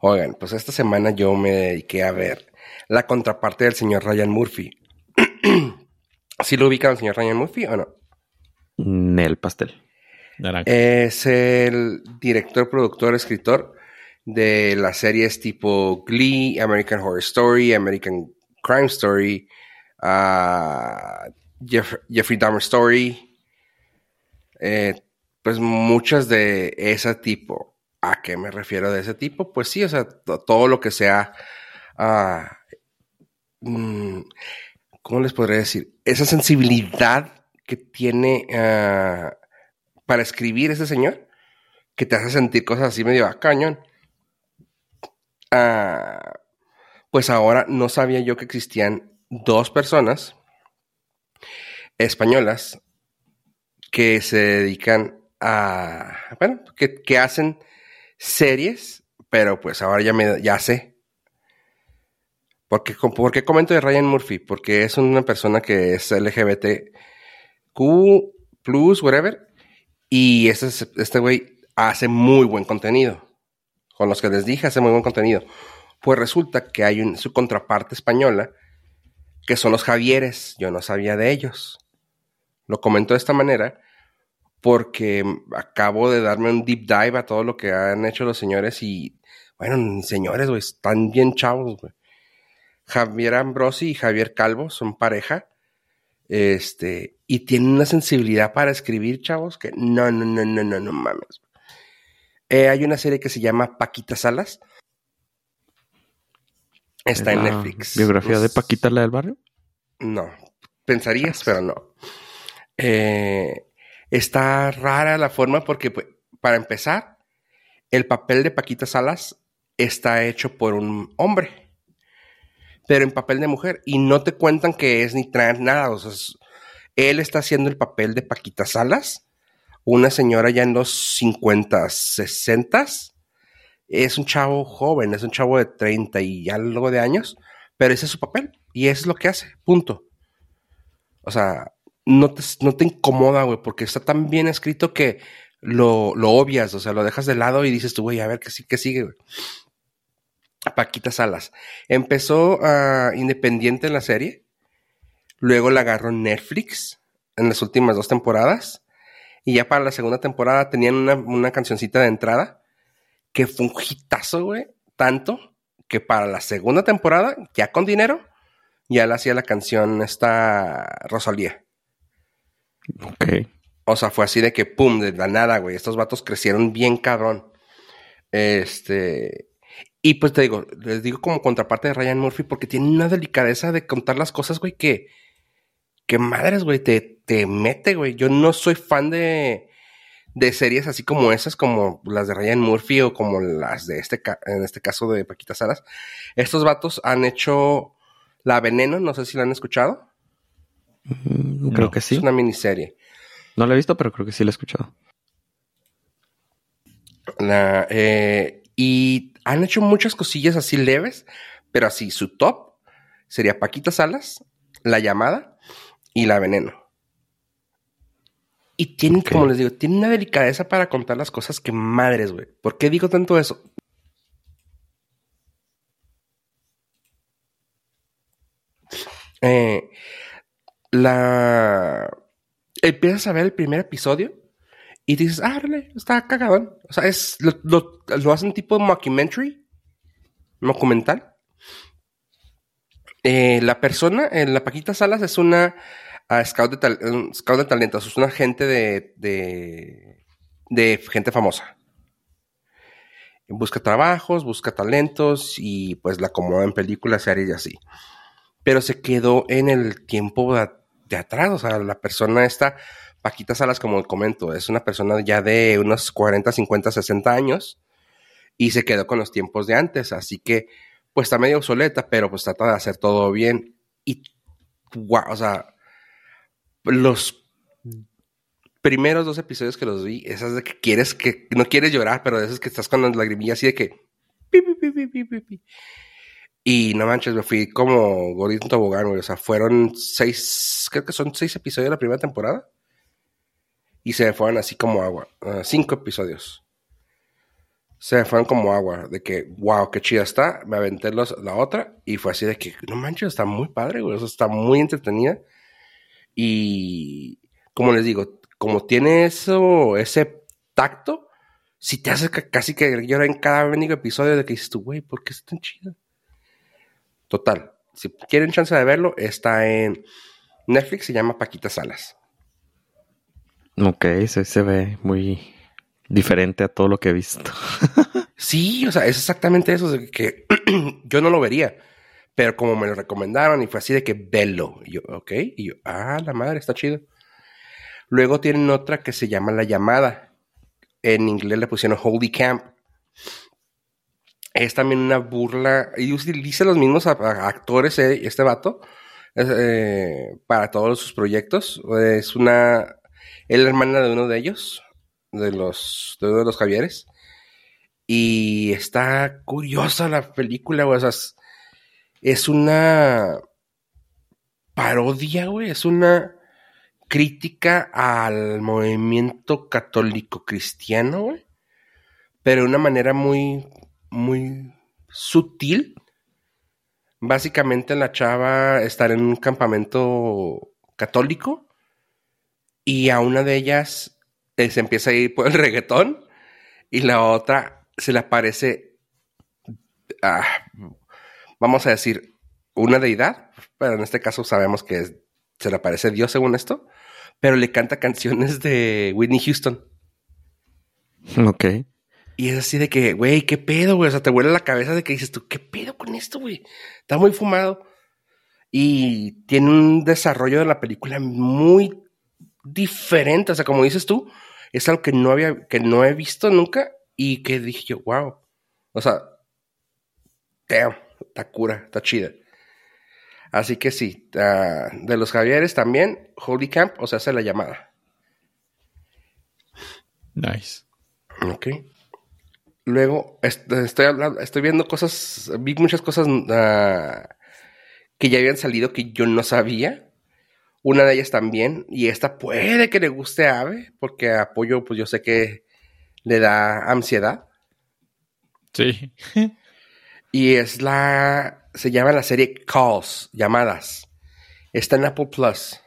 Oigan, pues esta semana yo me dediqué a ver la contraparte del señor Ryan Murphy. ¿Sí lo ubican al señor Ryan Murphy o no? Nel pastel. Naranja. Es el director, productor, escritor de las series tipo Glee, American Horror Story, American Crime Story, Jeff- Jeffrey Dahmer Story. Eh, pues muchas de ese tipo. ¿A qué me refiero de ese tipo? Pues sí, o sea, to- todo lo que sea. ah, mm, ¿Cómo les podría decir? Esa sensibilidad que tiene ah, para escribir ese señor, que te hace sentir cosas así medio a cañón. Ah, pues ahora no sabía yo que existían dos personas españolas que se dedican a, bueno, que, que hacen series, pero pues ahora ya me, ya sé. Porque, ¿Por qué comento de Ryan Murphy? Porque es una persona que es LGBTQ plus, whatever, y este, es- este güey hace muy buen contenido. Con los que les dije, hace muy buen contenido. Pues resulta que hay su contraparte española, que son los Javieres. Yo no sabía de ellos. Lo comento de esta manera porque acabo de darme un deep dive a todo lo que han hecho los señores y, bueno, señores, güey, están bien chavos, güey. Javier Ambrosi y Javier Calvo son pareja. Este, y tienen una sensibilidad para escribir, chavos, que no, no, no, no, no, no mames. Eh, hay una serie que se llama Paquita Salas. Está en ¿La Netflix. ¿Biografía de Paquita, la del barrio? No, pensarías, pero no. Eh, está rara la forma porque, pues, para empezar, el papel de Paquita Salas está hecho por un hombre, pero en papel de mujer, y no te cuentan que es ni trans, nada. O sea, es- él está haciendo el papel de Paquita Salas, una señora ya en los 50, 60. Es un chavo joven, es un chavo de 30 y algo de años, pero ese es su papel y eso es lo que hace, punto. O sea, no te, no te incomoda, güey, porque está tan bien escrito que lo, lo obvias, o sea, lo dejas de lado y dices tú, güey, a ver qué, qué sigue, güey. Paquita Salas. Empezó ah, independiente en la serie, luego la agarró Netflix en las últimas dos temporadas, y ya para la segunda temporada tenían una, una cancioncita de entrada que fue un hitazo, güey, tanto que para la segunda temporada, ya con dinero, ya le hacía la canción esta Rosalía. Ok. O sea, fue así de que, pum, de la nada, güey. Estos vatos crecieron bien cabrón. Este. Y pues te digo, les digo como contraparte de Ryan Murphy, porque tiene una delicadeza de contar las cosas, güey, que. Que madres, güey, te, te mete, güey. Yo no soy fan de. De series así como esas, como las de Ryan Murphy o como las de este, en este caso de Paquita Salas. Estos vatos han hecho La Veneno, no sé si la han escuchado. Mm, Creo No, que sí. Es una miniserie. No la he visto, pero creo que sí la he escuchado. La, eh, y han hecho muchas cosillas así leves, pero así su top sería Paquita Salas, La Llamada y La Veneno. Y tienen, como les digo, tienen una delicadeza para contar las cosas que madres, güey. ¿Por qué digo tanto eso? Eh, la... Empiezas a ver el primer episodio y dices, ah, está cagadón. O sea, es, lo, lo, lo hacen tipo mockumentary, documental. Eh, la persona, eh, la Paquita Salas es una ah, scout, de un de talentos, es una agente de, de, gente famosa. Busca trabajos, busca talentos y pues la acomoda en películas, series y así. Pero se quedó en el tiempo de, de atrás, o sea, la persona esta Paquita Salas, como comento, es una persona ya de unos 40, 50, 60 años y se quedó con los tiempos de antes, así que pues está medio obsoleta, pero pues trata de hacer todo bien y, wow, o sea, los primeros dos episodios que los vi, esas de que quieres que no quieres llorar, pero de esas que estás con las lagrimillas así de que y no manches, me fui como gordito tobogán, O sea, fueron seis, creo que son seis episodios de la primera temporada. Y se me fueron así como agua. Cinco episodios. Se me fueron como agua. De que, wow, qué chida está. Me aventé los, la otra. Y fue así de que, no manches, está muy padre, güey. Eso está muy entretenida. Y como les digo, como tiene eso, ese tacto, si te hace casi que llorar en cada único episodio de que dices tú, güey, ¿por qué es tan chido? Total, si quieren chance de verlo, está en Netflix, se llama Paquita Salas. Ok, se, se ve muy diferente a todo lo que he visto. sí, o sea, es exactamente eso, de que yo no lo vería, pero como me lo recomendaron y fue así de que velo, y yo, ok, y yo, ah, la madre, está chido. Luego tienen otra que se llama La Llamada. En inglés le pusieron Holy Camp es también una burla y utiliza los mismos actores eh, este vato eh, para todos sus proyectos es una es la hermana de uno de ellos de los de uno de los Javieres y está curiosa la película. O sea, una parodia güey es una crítica al movimiento católico cristiano güey pero de una manera muy muy sutil. Básicamente la chava está en un campamento católico y a una de ellas eh, se empieza a ir por el reggaetón y la otra se le aparece, ah, vamos a decir, una deidad, pero en este caso sabemos que se le aparece Dios según esto, pero le canta canciones de Whitney Houston. Ok. Y es así de que, güey, ¿qué pedo, güey? O sea, te vuela la cabeza de que dices tú, ¿qué pedo con esto, güey? Está muy fumado. Y tiene un desarrollo de la película muy diferente. O sea, como dices tú, es algo que no había, que no he visto nunca y que dije yo, wow. O sea, damn, está cura, está chida. Así que sí, ah, de los Javieres también, Holy Camp, o sea, hace la llamada. Nice. Ok. Luego, estoy hablando, estoy viendo cosas, vi muchas cosas ah, que ya habían salido que yo no sabía. Una de ellas también, y esta puede que le guste a Ave, porque apoyo, pues yo sé que le da ansiedad. Sí. y es la, se llama la serie Calls, llamadas. Está en Apple Plus.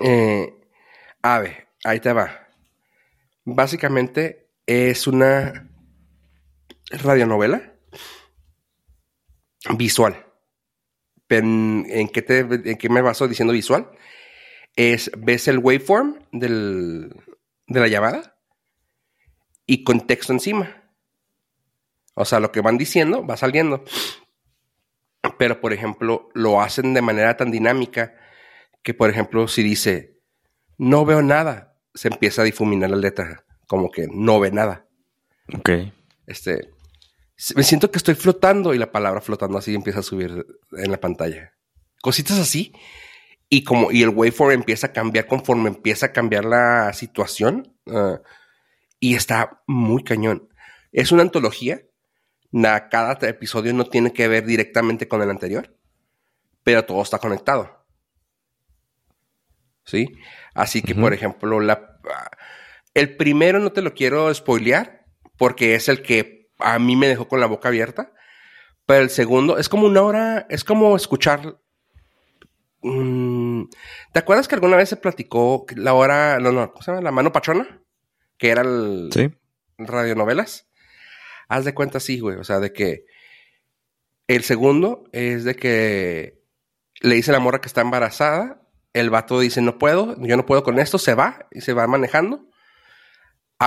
Eh, Ave, ahí te va. Básicamente es una radionovela visual. ¿en, qué te, ¿En qué me baso diciendo visual? Es, ves el waveform de la llamada y con texto encima. O sea, lo que van diciendo va saliendo. Pero, por ejemplo, lo hacen de manera tan dinámica que, por ejemplo, si dice, no veo nada, se empieza a difuminar la letra como que no ve nada. Ok. Este, me siento que estoy flotando y la palabra flotando así empieza a subir en la pantalla. Cositas así. Y como, y el waveform empieza a cambiar conforme empieza a cambiar la situación. Ah, y está muy cañón. Es una antología. Cada episodio no tiene que ver directamente con el anterior. Pero todo está conectado. ¿Sí? Así que, por ejemplo, la, el primero no te lo quiero spoilear, porque es el que a mí me dejó con la boca abierta. Pero el segundo es como una hora, es como escuchar. Mm, ¿Te acuerdas que alguna vez se platicó la hora, no, no, ¿cómo se llama? La mano pachona, que era el ¿Sí? radionovelas. Haz de cuenta, sí, güey. O sea, de que el segundo es de que le dice a la morra que está embarazada. El vato dice, no puedo, yo no puedo con esto, se va y se va manejando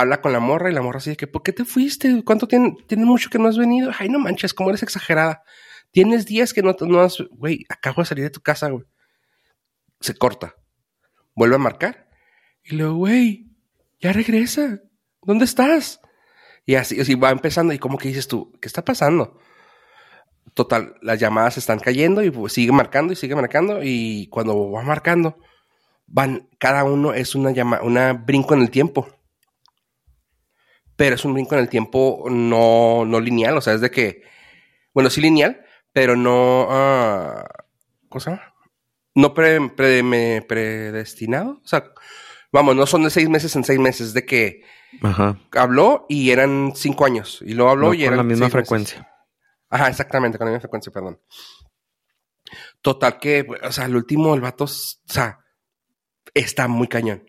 habla con la morra y la morra así que, ¿por qué te fuiste? ¿Cuánto tiene? Tienes mucho que no has venido. Ay, no manches, cómo eres exagerada. Tienes días que no, no has, güey, acabo de salir de tu casa, güey. Se corta. vuelve a marcar. Y luego, güey, ya regresa. ¿Dónde estás? Y así, va empezando y como que dices tú, ¿qué está pasando? Total, las llamadas están cayendo y pues, sigue marcando y sigue marcando y cuando va marcando, van, cada uno es una llama, una brinco en el tiempo. Pero es un brinco en el tiempo no, no lineal, o sea, es de que, bueno, sí lineal, pero no, uh, ¿cómo se llama? No predestinado, o sea, vamos, no son de seis meses en seis meses, de que Ajá. habló y eran cinco años, y luego habló No y con eran la misma meses. frecuencia. Ajá, exactamente, con la misma frecuencia, perdón. Total que, o sea, el último, el vato, o sea, está muy cañón.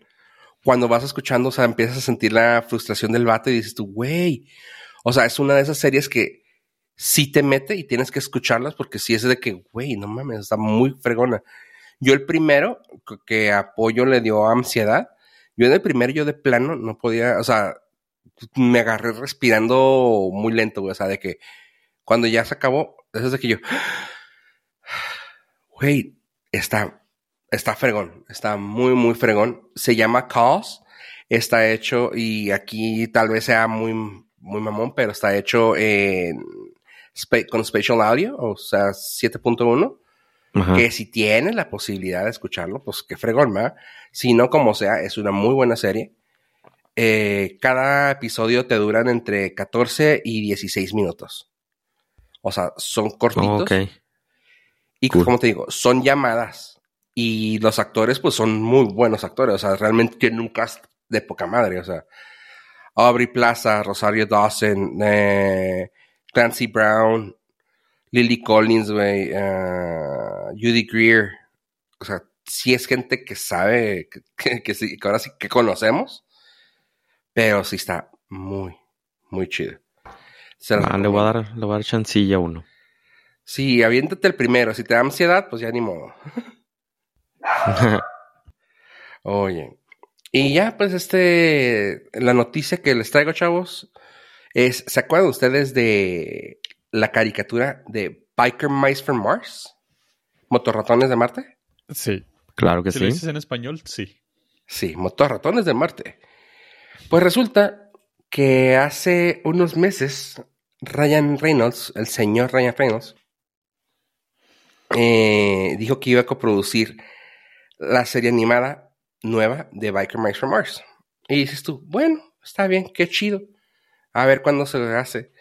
Cuando vas escuchando, o sea, empiezas a sentir la frustración del vato y dices tú, güey, o sea, es una de esas series que sí te mete y tienes que escucharlas porque sí es de que, güey, no mames, está muy fregona. Yo el primero que- que apoyo le dio ansiedad, yo en el primero yo de plano no podía, o sea, me agarré respirando muy lento, o sea, de que cuando ya se acabó, eso es de que yo, güey, está, está fregón, está muy, muy fregón. Se llama Cause, está hecho, y aquí tal vez sea muy, muy mamón, pero está hecho en, con Spatial Audio, o sea, 7.1 Ajá. que si tienes la posibilidad de escucharlo, pues qué fregón, ¿verdad? Si no, como sea, es una muy buena serie. Eh, cada episodio te duran entre 14 y 16 minutos. O sea, son cortitos. Y cool. como te digo, son llamadas. Y los actores, pues son muy buenos actores. O sea, realmente tienen un cast de poca madre. O sea, Aubrey Plaza, Rosario Dawson, eh, Clancy Brown, Lily Collins, güey, eh, Judy Greer. O sea, sí es gente que sabe, que, que, que sí, que ahora sí que conocemos. Pero sí está muy, muy chido. Ah, le voy a dar, le voy a dar chancilla a uno. Sí, aviéntate el primero. Si te da ansiedad, pues ya ni modo. Oye. Y ya, pues, este, la noticia que les traigo, chavos, es, ¿se acuerdan ustedes de la caricatura de Biker Mice from Mars? ¿Motorratones de Marte? Sí. claro que Si lo sí. dices en español, sí. Sí, motorratones de Marte. Pues resulta que hace unos meses, Ryan Reynolds, el señor Ryan Reynolds, eh, dijo que iba a coproducir la serie animada nueva de Biker Mice from Mars. Y dices tú, bueno, está bien, qué chido. A ver cuándo se hace.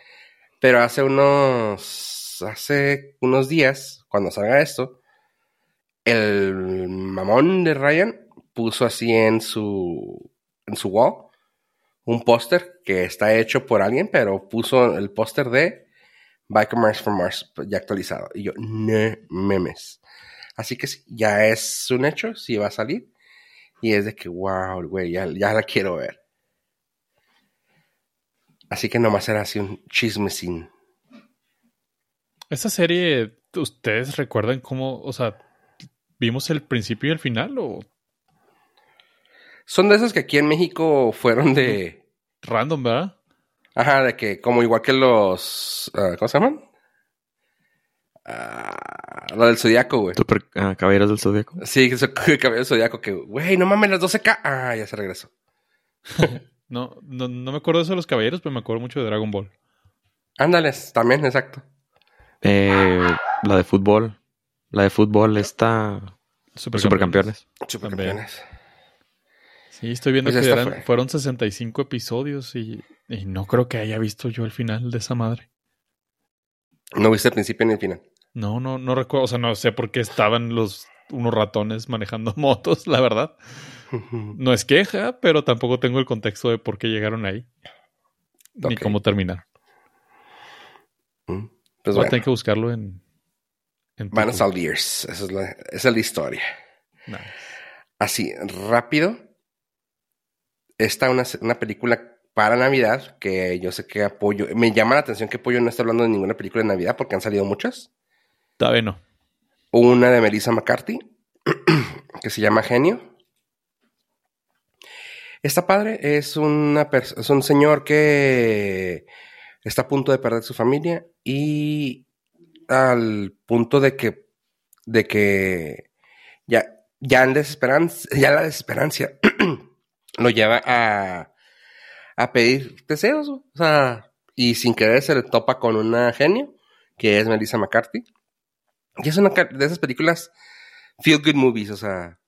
Pero hace unos, hace unos días, cuando salga esto, el mamón de Ryan puso así en su, en su wall un póster que está hecho por alguien, pero puso el póster de Mice from Mars ya actualizado. Y yo, no memes. Así que sí, ya es un hecho, sí va a salir. Y es de que, wow, güey, ya, ya la quiero ver. Así que nomás era así un chismecín. Esa serie, ¿ustedes recuerdan cómo, o sea, vimos el principio y el final o Son de esas que aquí en México fueron de... random, verdad? Ajá, de que como igual que los... ah, ¿Cómo se llaman? Ah, lo del Zodíaco, güey. Super ah, Caballeros del Zodíaco. Sí, cabello del Zodíaco, que, güey, no mames, las 12K. Ah, ya se regresó. No, no, no me acuerdo de eso de los caballeros, pero me acuerdo mucho de Dragon Ball. Ándales, también, exacto. Eh, la de fútbol. La de fútbol está Supercampeones. Supercampeones. Sí, estoy viendo Pues que eran- fue. fueron 65 episodios y, y no creo que haya visto yo el final de esa madre. No viste el principio ni el final. No, no, no recuerdo, o sea, no sé por qué estaban los unos ratones manejando motos, la verdad. No es queja, pero tampoco tengo el contexto de por qué llegaron ahí. Ni cómo terminar. Mm, Pues Voy a tener que buscarlo en. en Van a salir. Esa es la, esa es la historia. Nice. Así, rápido. Esta una, una película para Navidad que yo sé que apoyo. Me llama la atención que apoyo no está hablando de ninguna película de Navidad porque han salido muchas. Todavía no. Una de Melissa McCarthy que se llama Genio. Está padre, es, una es un señor que está a punto de perder su familia y al punto de que, de que ya ya, desesperanza, la desesperancia lo lleva a, a pedir deseos, y sin querer se le topa con una genio, que es Melissa McCarthy. Y es una de esas películas feel good movies, o sea,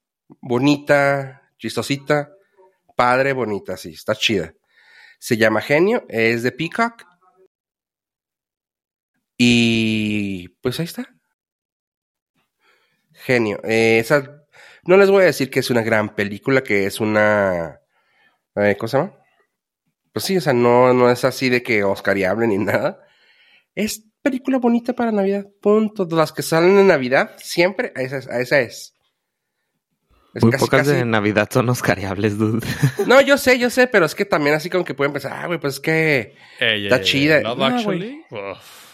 bonita, chistosita, padre, bonita, sí, está chida. Se llama Genio, es de Peacock. Y pues ahí está. Genio. Eh, esa, no les voy a decir que es una gran película, que es una... Eh, ¿Cómo se llama? Pues sí, o sea, no, no es así de que oscariable ni nada. Es película bonita para Navidad, punto. Las que salen en Navidad, siempre, a esa, a esa es. Es Muy pocas de Navidad son oscariables, dude. No, yo sé, yo sé, pero es que también así como que pueden pensar, ah, güey, pues es que está chida. No, actually,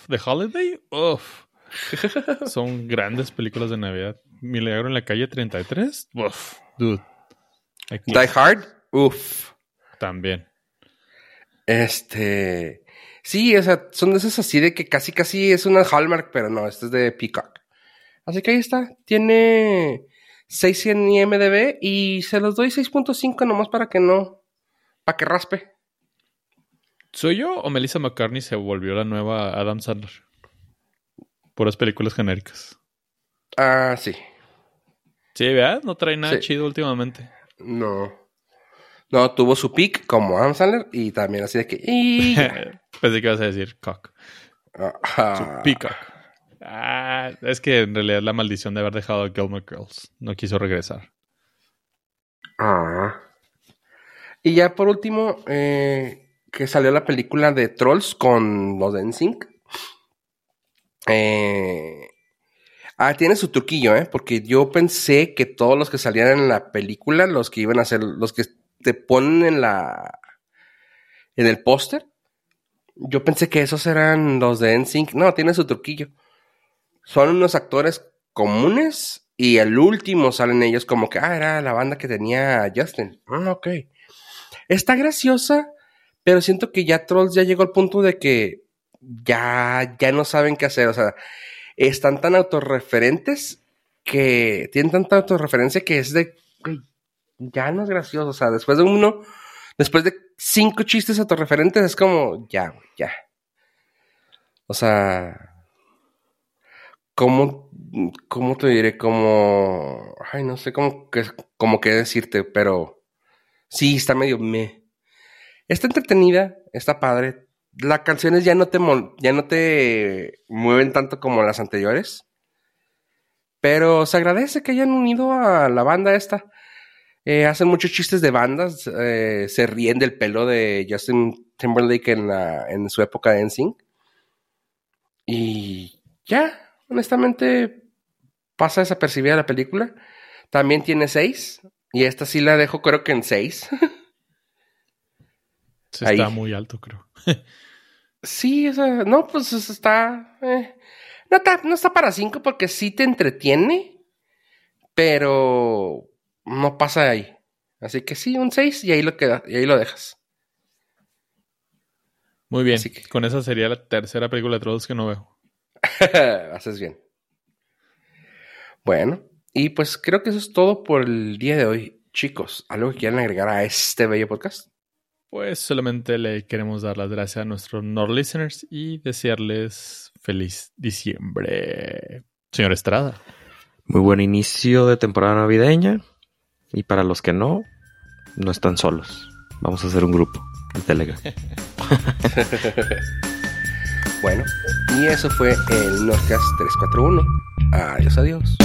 The Holiday, Uf. son grandes películas de Navidad. Milagro en la calle 33, Uf, dude. Die Hard, uff. También. Este. Sí, o sea, son de esas así de que casi casi es una Hallmark, pero no, este es de Peacock. Así que ahí está. Tiene 6 en IMDB y se los doy 6.5 nomás para que no. Para que raspe. ¿Soy yo o Melissa McCartney se volvió la nueva Adam Sandler? Puras películas genéricas. Ah, sí. Sí, ¿verdad? No trae nada chido últimamente. No. No, tuvo su pick como Adam Sandler y también así de que. Pensé que ibas a decir cock. Su peacock. Ah, es que en realidad la maldición de haber dejado a Gilmore Girls. No quiso regresar. Ah. Y ya por último, eh, que salió la película de Trolls con los de NSYNC. Eh, ah, tiene su truquillo, ¿eh? Porque yo pensé que todos los que salían en la película, los que iban a ser, los que te ponen en la, en el póster, yo pensé que esos eran los de NSYNC. No, tiene su truquillo son unos actores comunes y el último salen ellos como que, ah, era la banda que tenía Justin. Ah, ok. Está graciosa, pero siento que ya Trolls ya llegó al punto de que ya, ya no saben qué hacer. O sea, están tan autorreferentes que tienen tanta autorreferencia que es de, ya no es gracioso. O sea, después de uno, después de cinco chistes autorreferentes, es como, ya, ya. O sea, ¿Cómo, cómo te diré? Como, ay, no sé cómo que, cómo decirte, pero sí, está medio me. Está entretenida, está padre. Las canciones ya no te, ya no te mueven tanto como las anteriores. Pero se agradece que hayan unido a la banda esta. Eh, hacen muchos chistes de bandas. Eh, se ríen del pelo de Justin Timberlake en, la, en su época de NSYNC. Y ya, honestamente pasa desapercibida la película. También tiene seis. Y esta sí la dejo creo que en seis. está muy alto, creo. sí, o sea, no, pues está... Eh, no, está no está para cinco porque sí te entretiene, pero no pasa de ahí. Así que sí, un seis y ahí lo queda, y ahí lo dejas. Muy bien. Con esa sería la tercera película de Trolls que no veo. Haces bien. Bueno, y pues creo que eso es todo por el día de hoy. Chicos, ¿algo que quieran agregar a este bello podcast? Pues solamente le queremos dar las gracias a nuestros Nord listeners y desearles feliz diciembre. Señor Estrada. Muy buen inicio de temporada navideña. Y para los que no, no están solos. Vamos a hacer un grupo en Telegram. Bueno, y eso fue el Nordcast 341. Adiós, adiós.